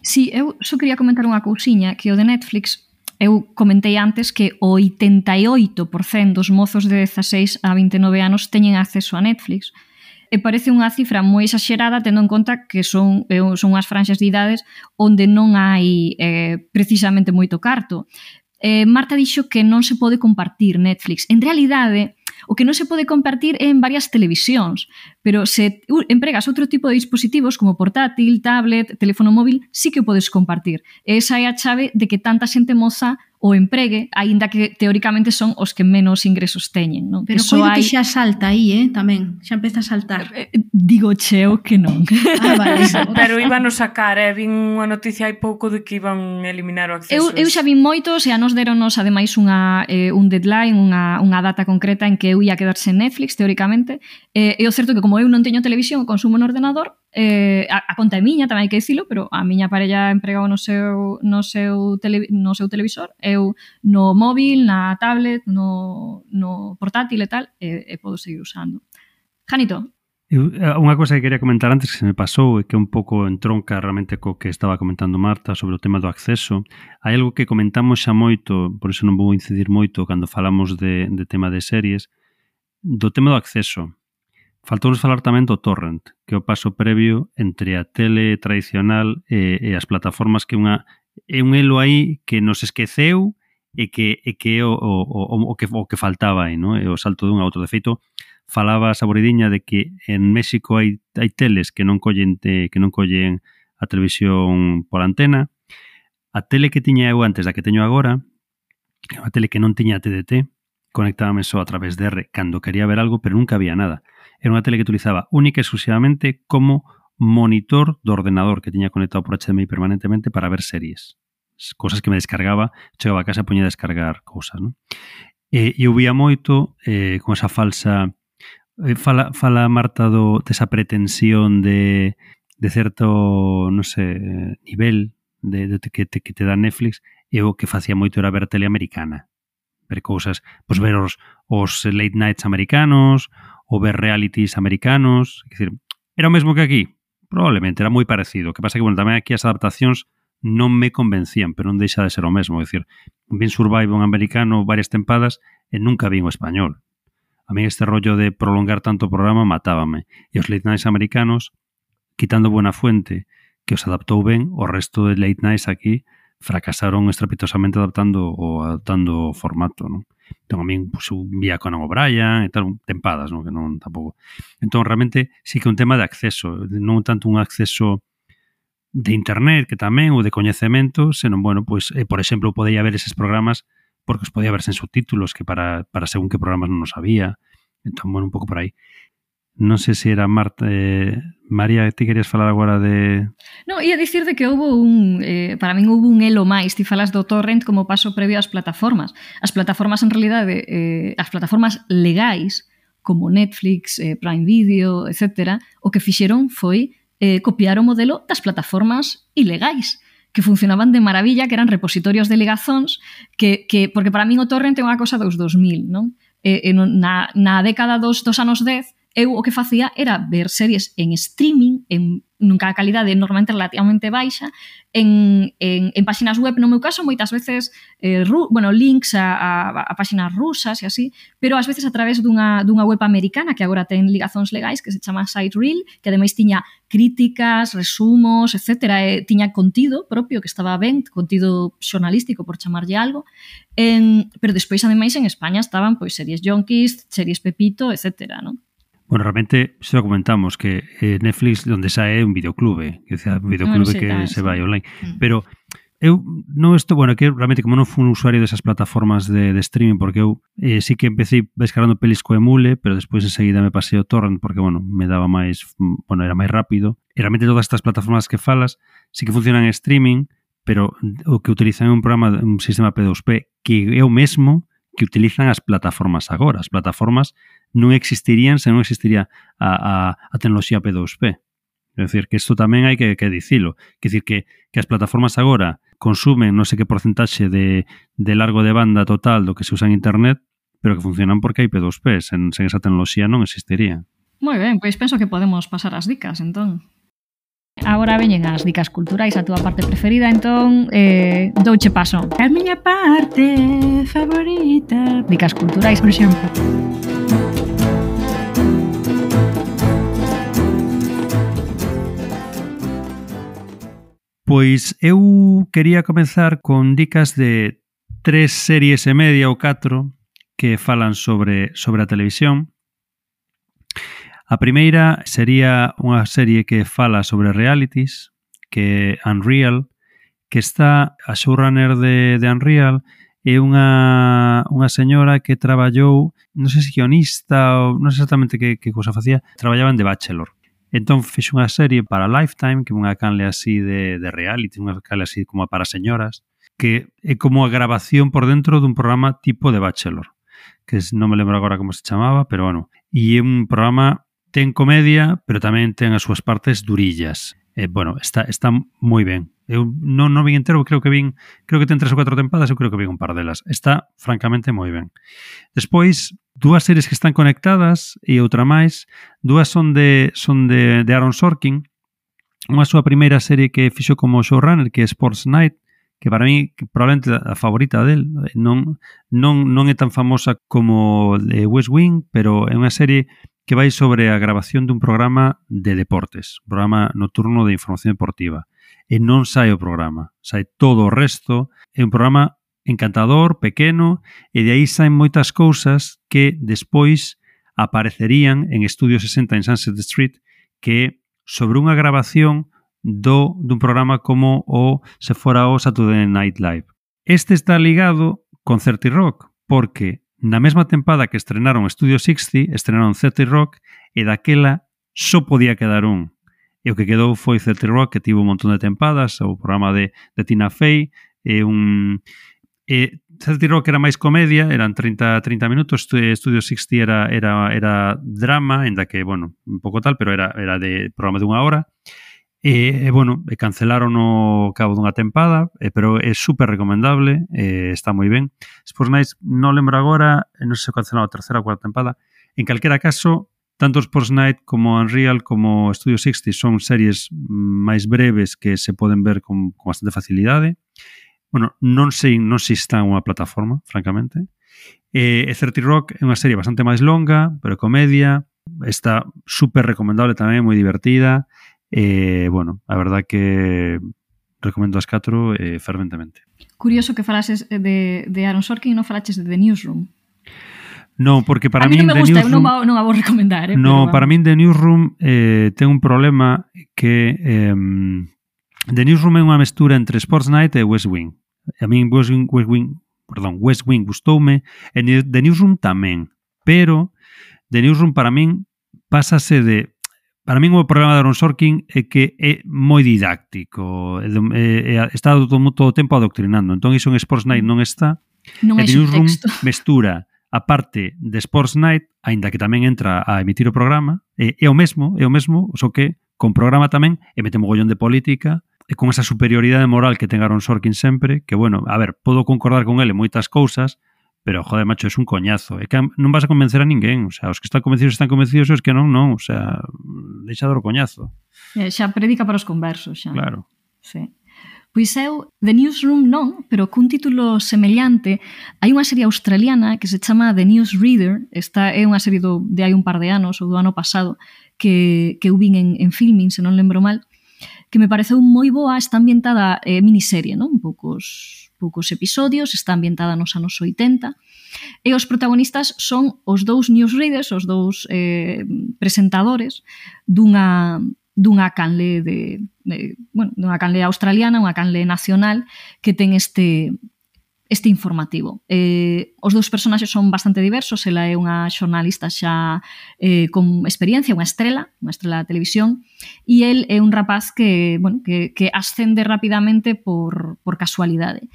Si, sí, eu só quería comentar unha cousiña que o de Netflix eu comentei antes que o 88% dos mozos de 16 a 29 anos teñen acceso a Netflix. E parece unha cifra moi exagerada tendo en conta que son, son unhas franxas de idades onde non hai eh, precisamente moito carto. Eh, Marta dixo que non se pode compartir Netflix. En realidade, o que non se pode compartir é en varias televisións, pero se empregas outro tipo de dispositivos como portátil, tablet, teléfono móvil, sí que o podes compartir. E esa é a chave de que tanta xente moza o empregue, aínda que teóricamente son os que menos ingresos teñen. Non? Pero coido hai... que xa salta aí, eh? tamén, xa empeza a saltar. Eh, eh, digo cheo que non. Ah, vale, Pero iban a sacar, eh? vin unha noticia hai pouco de que iban a eliminar o acceso. Eu, eu xa vin moitos e a nos deronos ademais unha, eh, un deadline, unha, unha data concreta en que eu ia quedarse en Netflix, teóricamente, eh, e o certo que como eu non teño televisión, consumo no ordenador, eh, a, a conta é miña, tamén hai que dicilo, pero a miña parella empregou no seu, no seu, tele, no seu televisor, eu no móvil, na tablet, no, no portátil e tal, e, e podo seguir usando. Janito. Eu, eh, unha cosa que quería comentar antes que se me pasou e que un pouco entronca realmente co que estaba comentando Marta sobre o tema do acceso. Hai algo que comentamos xa moito, por iso non vou incidir moito cando falamos de, de tema de series, do tema do acceso Faltounos falar tamén do torrent, que é o paso previo entre a tele tradicional e, e as plataformas que unha é un elo aí que nos esqueceu e que e que o, o, o, o que o que faltaba aí, no? E o salto dun a outro de feito, falaba a Saboridiña de que en México hai hai teles que non collen te, que non collen a televisión por antena. A tele que tiña eu antes da que teño agora, a tele que non tiña TDT, conectábame só a través de R cando quería ver algo, pero nunca había nada era unha tele que utilizaba única e exclusivamente como monitor do ordenador que tiña conectado por HDMI permanentemente para ver series. Cosas que me descargaba, chegaba a casa e poñía a descargar cousas, non? E, eh, eu vía moito eh, con esa falsa... Eh, fala, fala Marta do, desa pretensión de, de certo, non sei, nivel de, de, que, te, que te dá Netflix e o que facía moito era ver tele americana ver cousas, pois ver os, os late nights americanos ou ver realities americanos, é dicir, era o mesmo que aquí, probablemente, era moi parecido. O que pasa que, bueno, tamén aquí as adaptacións non me convencían, pero non deixa de ser o mesmo. É dicir, vin Survive un americano varias tempadas e nunca vin o español. A mí este rollo de prolongar tanto o programa matábame. E os late nights americanos, quitando Buena Fuente, que os adaptou ben, o resto de late nights aquí fracasaron estrepitosamente adaptando o adaptando o formato, non? Entón, a min pues, un vía Conan O'Brien e tal, tempadas, non? Que non tampouco. Entón, realmente, sí que é un tema de acceso, non tanto un acceso de internet, que tamén, ou de coñecemento, senón, bueno, pois, pues, eh, por exemplo, podía haber eses programas porque os podía ver sen subtítulos, que para, para según que programas non os había. Entón, bueno, un pouco por aí. Non sei se era Marta, eh, María, ti querías falar agora de... Non, ia dicir de que houve un... Eh, para min houve un elo máis. Ti falas do torrent como paso previo ás plataformas. As plataformas, en realidade, eh, as plataformas legais, como Netflix, eh, Prime Video, etc., o que fixeron foi eh, copiar o modelo das plataformas ilegais que funcionaban de maravilla, que eran repositorios de ligazóns, que, que porque para min o torrent é unha cosa dos 2000, non? Eh, eh, e, e na, na década dos, dos anos 10 eu o que facía era ver series en streaming, en nunca a calidade normalmente relativamente baixa, en, en, en páxinas web, no meu caso, moitas veces eh, ru, bueno, links a, a, a páxinas rusas e así, pero ás veces a través dunha, dunha web americana que agora ten ligazóns legais, que se chama SiteReal, que ademais tiña críticas, resumos, etc. E tiña contido propio, que estaba ben, contido xornalístico, por chamarlle algo, en, pero despois, ademais, en España estaban pois series Yonkis, series Pepito, etc. Non? Bueno, realmente se lo comentamos que eh, Netflix donde sae é un videoclube, que é un videoclube ah, no, que tal, se vai online, mm. pero eu non estou, bueno, que realmente como non fui un usuario desas plataformas de, de streaming porque eu eh, sí que empecé descargando pelis co emule, pero despois enseguida me pasei o torrent porque, bueno, me daba máis, bueno, era máis rápido. E realmente todas estas plataformas que falas sí que funcionan en streaming, pero o que utilizan é un programa, un sistema P2P que é o mesmo que utilizan as plataformas agora. As plataformas non existirían se non existiría a, a, a tecnoloxía P2P. É dicir, que isto tamén hai que, que dicilo. Quer dicir, que, que as plataformas agora consumen non sei que porcentaxe de, de largo de banda total do que se usa en Internet, pero que funcionan porque hai P2P. Sen, sen esa tecnoloxía non existiría. Moi ben, pois penso que podemos pasar as dicas, entón. Agora veñen as dicas culturais, a túa parte preferida, entón eh, douche paso. A miña parte favorita. Dicas culturais, por exemplo. Pois eu quería comenzar con dicas de tres series e media ou catro que falan sobre sobre a televisión A primeira sería unha serie que fala sobre realities, que Unreal, que está a showrunner de, de Unreal, é unha, unha señora que traballou, non sei se guionista ou non sei exactamente que, que cosa facía, traballaba en The Bachelor. Entón fixo unha serie para Lifetime, que é unha canle así de, de reality, unha canle así como para señoras, que é como a grabación por dentro dun programa tipo de Bachelor, que non me lembro agora como se chamaba, pero bueno, e é un programa ten comedia, pero tamén ten as súas partes durillas. Eh, bueno, está, está moi ben. Eu non, non vin entero, creo que vin, creo que ten tres ou catro tempadas, eu creo que vin un par delas. Está francamente moi ben. Despois, dúas series que están conectadas e outra máis, dúas son de son de, de Aaron Sorkin. Unha súa primeira serie que fixo como showrunner que é Sports Night, que para mí probablemente a favorita del non non non é tan famosa como de West Wing, pero é unha serie que vai sobre a grabación dun programa de deportes, un programa nocturno de información deportiva. E non sai o programa, sai todo o resto, é un programa encantador, pequeno, e de aí saen moitas cousas que despois aparecerían en Estudio 60 en Sunset Street, que sobre unha grabación do dun programa como o se fora o Saturday Night Live. Este está ligado con Certi Rock, porque Na mesma tempada que estrenaron Studio 60, estrenaron Celtic Rock e daquela só podía quedar un. E o que quedou foi Celtic Rock, que tivo un montón de tempadas, o programa de, de Tina Fey, e un... E Celtic Rock era máis comedia, eran 30 30 minutos, Studio 60 era era era drama, en da que, bueno, un pouco tal, pero era era de programa de unha hora. E, e bueno, e cancelaron o cabo dunha tempada, e, pero é super recomendable, e, está moi ben. Sports Nights, non lembro agora, non sei se cancelaron a terceira ou a cuarta tempada. En calquera caso, tanto Sports Night como Unreal como Studio 60 son series máis breves que se poden ver con, con bastante facilidade. Bueno, non sei, non sei está en unha plataforma, francamente. E, e 30 Rock é unha serie bastante máis longa, pero comedia, está super recomendable tamén, moi divertida E, bueno, a verdad que recomendo as catro eh, ferventemente. Curioso que falases de, de Aaron Sorkin e non falaches de The Newsroom. Non, porque para a mí, mí non me The gusta, Newsroom, non, a, non a vou recomendar. Eh, no, para min The Newsroom eh, ten un problema que eh, The Newsroom é unha mestura entre Sports Night e West Wing. A min West Wing, West Wing, perdón, West Wing gustoume e The Newsroom tamén, pero The Newsroom para min pásase de Para min o problema de Aaron Sorkin é que é moi didáctico, é, é, está todo, todo o tempo adoctrinando. Entón, iso en Sports Night non está. Non e Newsroom mestura a parte de Sports Night, aínda que tamén entra a emitir o programa, é, é o mesmo, é o mesmo, só que con programa tamén e mete mogollón de política, e con esa superioridade moral que ten Aaron Sorkin sempre, que, bueno, a ver, podo concordar con ele moitas cousas, Pero, joder, macho, es un coñazo. É que non vas a convencer a ninguén. O sea, os que están convencidos están convencidos os que non, non. O sea, deixa o coñazo. Eh, xa predica para os conversos, xa. Claro. Sí. Pois eu, The Newsroom non, pero cun título semellante, hai unha serie australiana que se chama The News Reader, esta é unha serie do, de hai un par de anos ou do ano pasado que, que eu vin en, en filming, se non lembro mal, que me pareceu moi boa, está ambientada eh, miniserie, non? Un poucos poucos episodios, está ambientada nos anos 80, e os protagonistas son os dous newsreaders, os dous eh, presentadores dunha, dunha canle de, de bueno, dunha canle australiana, unha canle nacional que ten este este informativo. Eh, os dous personaxes son bastante diversos, ela é unha xornalista xa eh, con experiencia, unha estrela, unha estrela da televisión, e el é un rapaz que, bueno, que, que ascende rapidamente por, por casualidade.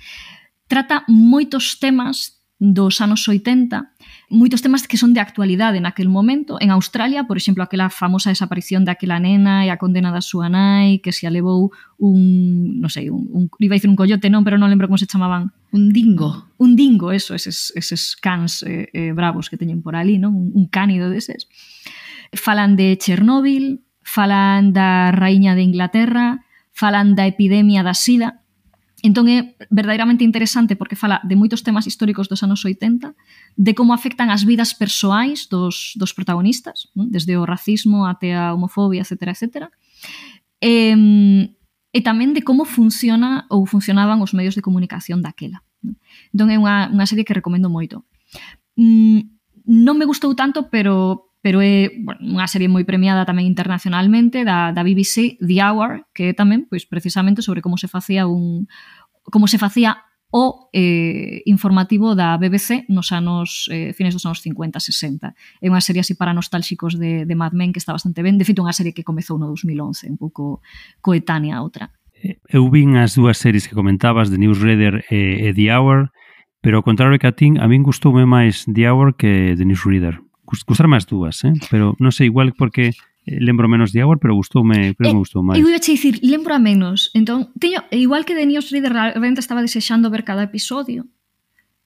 Trata moitos temas dos anos 80, moitos temas que son de actualidade naquel momento. En Australia, por exemplo, aquela famosa desaparición daquela nena e a condena da súa nai que se alevou un, non sei, un, un iba a dicir un coyote, non, pero non lembro como se chamaban. Un dingo. Un dingo, eso, eses, eses cans eh, eh, bravos que teñen por ali, non? Un, un cánido deses. Falan de Chernóbil, falan da raíña de Inglaterra, falan da epidemia da sida, Entón é verdadeiramente interesante porque fala de moitos temas históricos dos anos 80, de como afectan as vidas persoais dos, dos protagonistas, non? desde o racismo até a homofobia, etc. etc. E, e tamén de como funciona ou funcionaban os medios de comunicación daquela. Non? Entón é unha, unha serie que recomendo moito. Mm, non me gustou tanto, pero pero é bueno, unha serie moi premiada tamén internacionalmente da, da BBC The Hour, que é tamén pois precisamente sobre como se facía un como se facía o eh, informativo da BBC nos anos eh, fines dos anos 50-60. É unha serie así para nostálxicos de, de Mad Men que está bastante ben. De feito, unha serie que comezou no 2011, un pouco coetánea a outra. Eh, eu vin as dúas series que comentabas, The Newsreader e, e The Hour, pero ao contrario que a ti, a min gustoume máis The Hour que The Newsreader gustar máis dúas, eh? pero non sei, igual porque eh, lembro menos de Hour, pero gustoume, creo que eh, me gustou máis. Eu ia dicir, lembro a menos. Entón, teño, igual que de News Reader realmente estaba desexando ver cada episodio,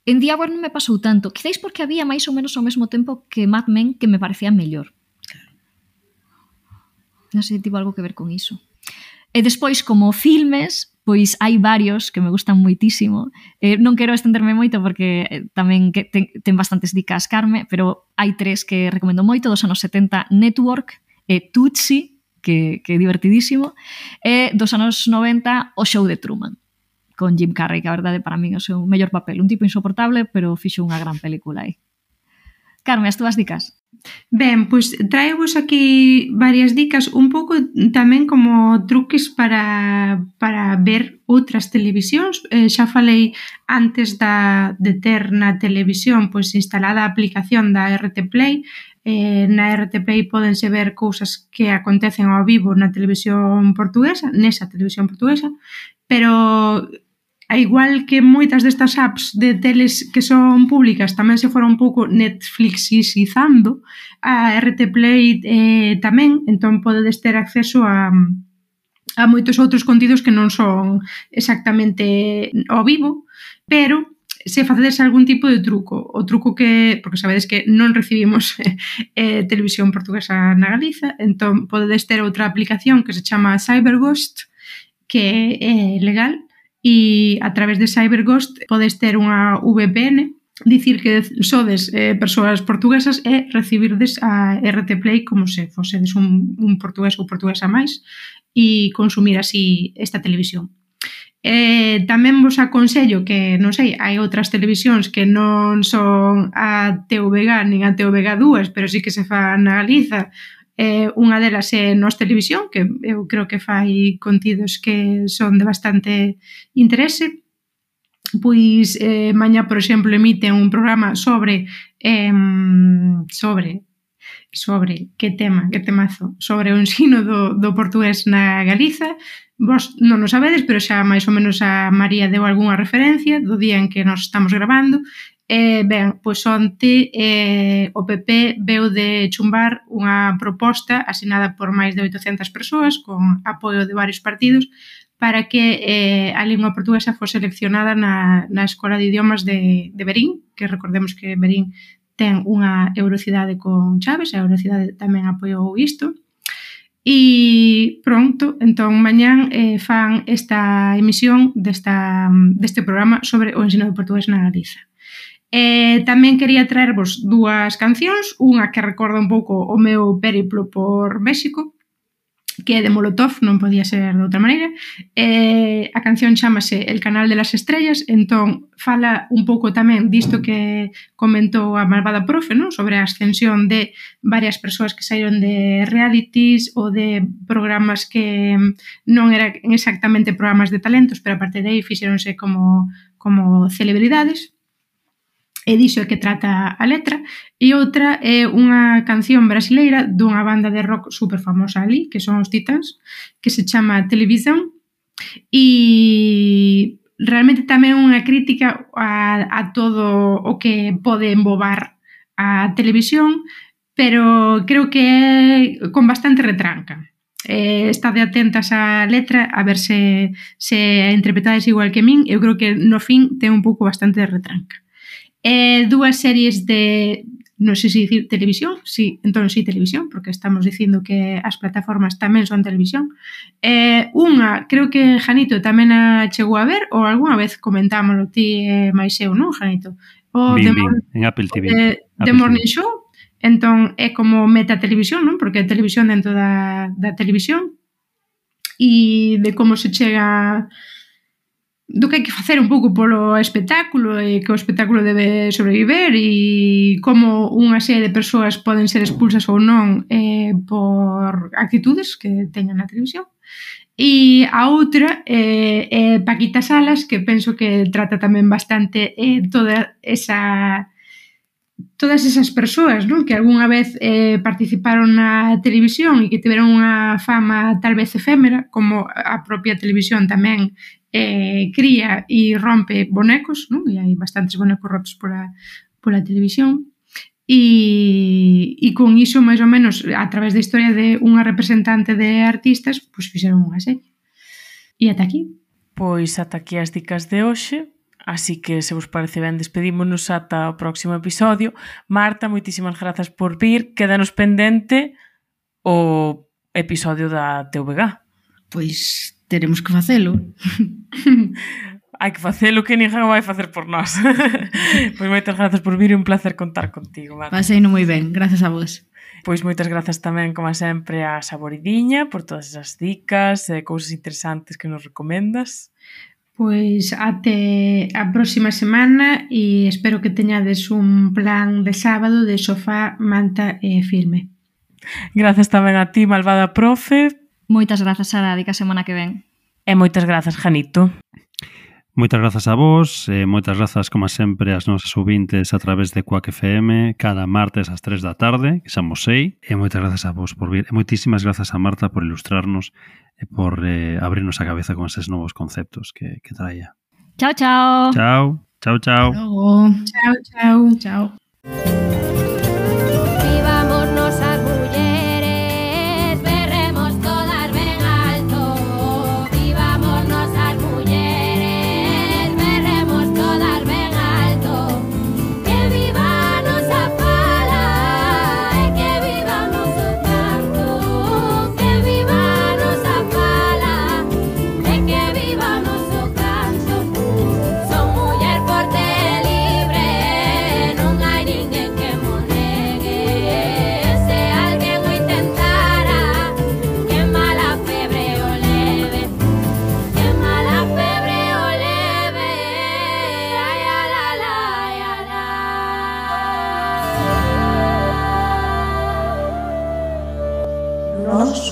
En The Hour non me pasou tanto, quizáis porque había máis ou menos ao mesmo tempo que Mad Men que me parecía mellor. Non sei, tivo algo que ver con iso. E despois, como filmes, pois hai varios que me gustan moitísimo. Eh, non quero estenderme moito porque eh, tamén que ten, ten bastantes dicas Carme, pero hai tres que recomendo moito dos anos 70, Network, eh, Tutsi, que, que é divertidísimo, e dos anos 90, O Show de Truman con Jim Carrey, que a verdade para min é o seu mellor papel. Un tipo insoportable, pero fixo unha gran película aí. Carme, as túas dicas. Ben, pois traevos aquí varias dicas, un pouco tamén como truques para, para ver outras televisións. Eh, xa falei antes da, de ter na televisión pois instalada a aplicación da RT Play. Eh, na RT Play podense ver cousas que acontecen ao vivo na televisión portuguesa, nesa televisión portuguesa, pero a igual que moitas destas apps de teles que son públicas tamén se foron un pouco Netflixizando, a RT Play eh, tamén, entón podedes ter acceso a a moitos outros contidos que non son exactamente ao vivo, pero se facedes algún tipo de truco, o truco que, porque sabedes que non recibimos eh, televisión portuguesa na Galiza, entón podedes ter outra aplicación que se chama Cyberghost, que é eh, legal, e a través de CyberGhost podes ter unha VPN dicir que sodes eh, persoas portuguesas e recibirdes a RT Play como se fosedes un, un portugués ou portuguesa máis e consumir así esta televisión. Eh, tamén vos aconsello que, non sei, hai outras televisións que non son a TVG nin a TVG2, pero sí que se fan na Galiza Eh, unha delas é Nos Televisión, que eu creo que fai contidos que son de bastante interese. Pois eh, maña, por exemplo, emite un programa sobre eh, sobre sobre que tema, que temazo, sobre o ensino do, do portugués na Galiza. Vos non o sabedes, pero xa máis ou menos a María deu algunha referencia do día en que nos estamos grabando Eh, ben, pois onte eh, o PP veu de chumbar unha proposta asinada por máis de 800 persoas con apoio de varios partidos para que eh, a lingua portuguesa fose seleccionada na, na Escola de Idiomas de, de Berín, que recordemos que Berín ten unha eurocidade con Chaves, a eurocidade tamén apoiou isto, E pronto, entón, mañán eh, fan esta emisión desta, deste programa sobre o ensino de portugués na Galiza. Eh, tamén quería traervos dúas cancións, unha que recorda un pouco o meu periplo por México, que é de Molotov, non podía ser de outra maneira. Eh, a canción chamase El canal de las estrellas, entón fala un pouco tamén disto que comentou a malvada profe, non? sobre a ascensión de varias persoas que saíron de realities ou de programas que non eran exactamente programas de talentos, pero a partir de aí fixéronse como, como celebridades e diso é que trata a letra, e outra é unha canción brasileira dunha banda de rock super famosa ali, que son os Titans, que se chama Televisão, e realmente tamén unha crítica a, a todo o que pode embobar a televisión, pero creo que é con bastante retranca. Eh, estade atentas á letra a ver se, se a interpretades igual que min. Eu creo que no fin ten un pouco bastante de retranca eh, dúas series de non sei se dicir televisión, si, entón si televisión, porque estamos dicindo que as plataformas tamén son televisión. Eh, unha, creo que Janito tamén a chegou a ver, ou algunha vez comentámoslo ti eh, máis eu, non, Janito? O Bim, bin, en Apple TV. Eh, The Apple Morning TV. Show, entón é como meta televisión, non? Porque é televisión dentro da, da televisión, e de como se chega do que hai que facer un pouco polo espectáculo e que o espectáculo debe sobreviver e como unha serie de persoas poden ser expulsas ou non eh, por actitudes que teñan na televisión e a outra eh, é eh, eh, Paquita Salas que penso que trata tamén bastante eh, toda esa todas esas persoas non? que algunha vez eh, participaron na televisión e que tiveron unha fama tal vez efémera, como a propia televisión tamén eh, cría e rompe bonecos, non? E hai bastantes bonecos rotos pola, pola televisión. E, e con iso, máis ou menos, a través da historia de unha representante de artistas, pois fixeron unha serie. E ata aquí. Pois ata aquí as dicas de hoxe. Así que, se vos parece ben, despedímonos ata o próximo episodio. Marta, moitísimas grazas por vir. Quédanos pendente o episodio da TVG. Pois teremos que facelo. hai que facelo que ninguén vai facer por nós. pois moitas grazas por vir e un placer contar contigo, Marta. Paseino moi ben, grazas a vos. Pois moitas grazas tamén, como sempre, a Saboridiña por todas esas dicas e cousas interesantes que nos recomendas. Pois até a próxima semana e espero que teñades un plan de sábado de sofá, manta e filme. Grazas tamén a ti, malvada profe, Moitas grazas, Sara, dica semana que ven. E moitas grazas, Janito. Moitas grazas a vos, e moitas grazas, como sempre, ás nosas ouvintes a través de Quack FM cada martes ás 3 da tarde, que xa mosei, e moitas grazas a vos por vir, e moitísimas grazas a Marta por ilustrarnos e por eh, abrirnos a cabeza con eses novos conceptos que, que traía. Chao, chao. Chao, chao, chao. Chao, chao, chao.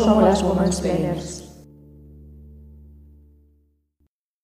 somos las women's planners.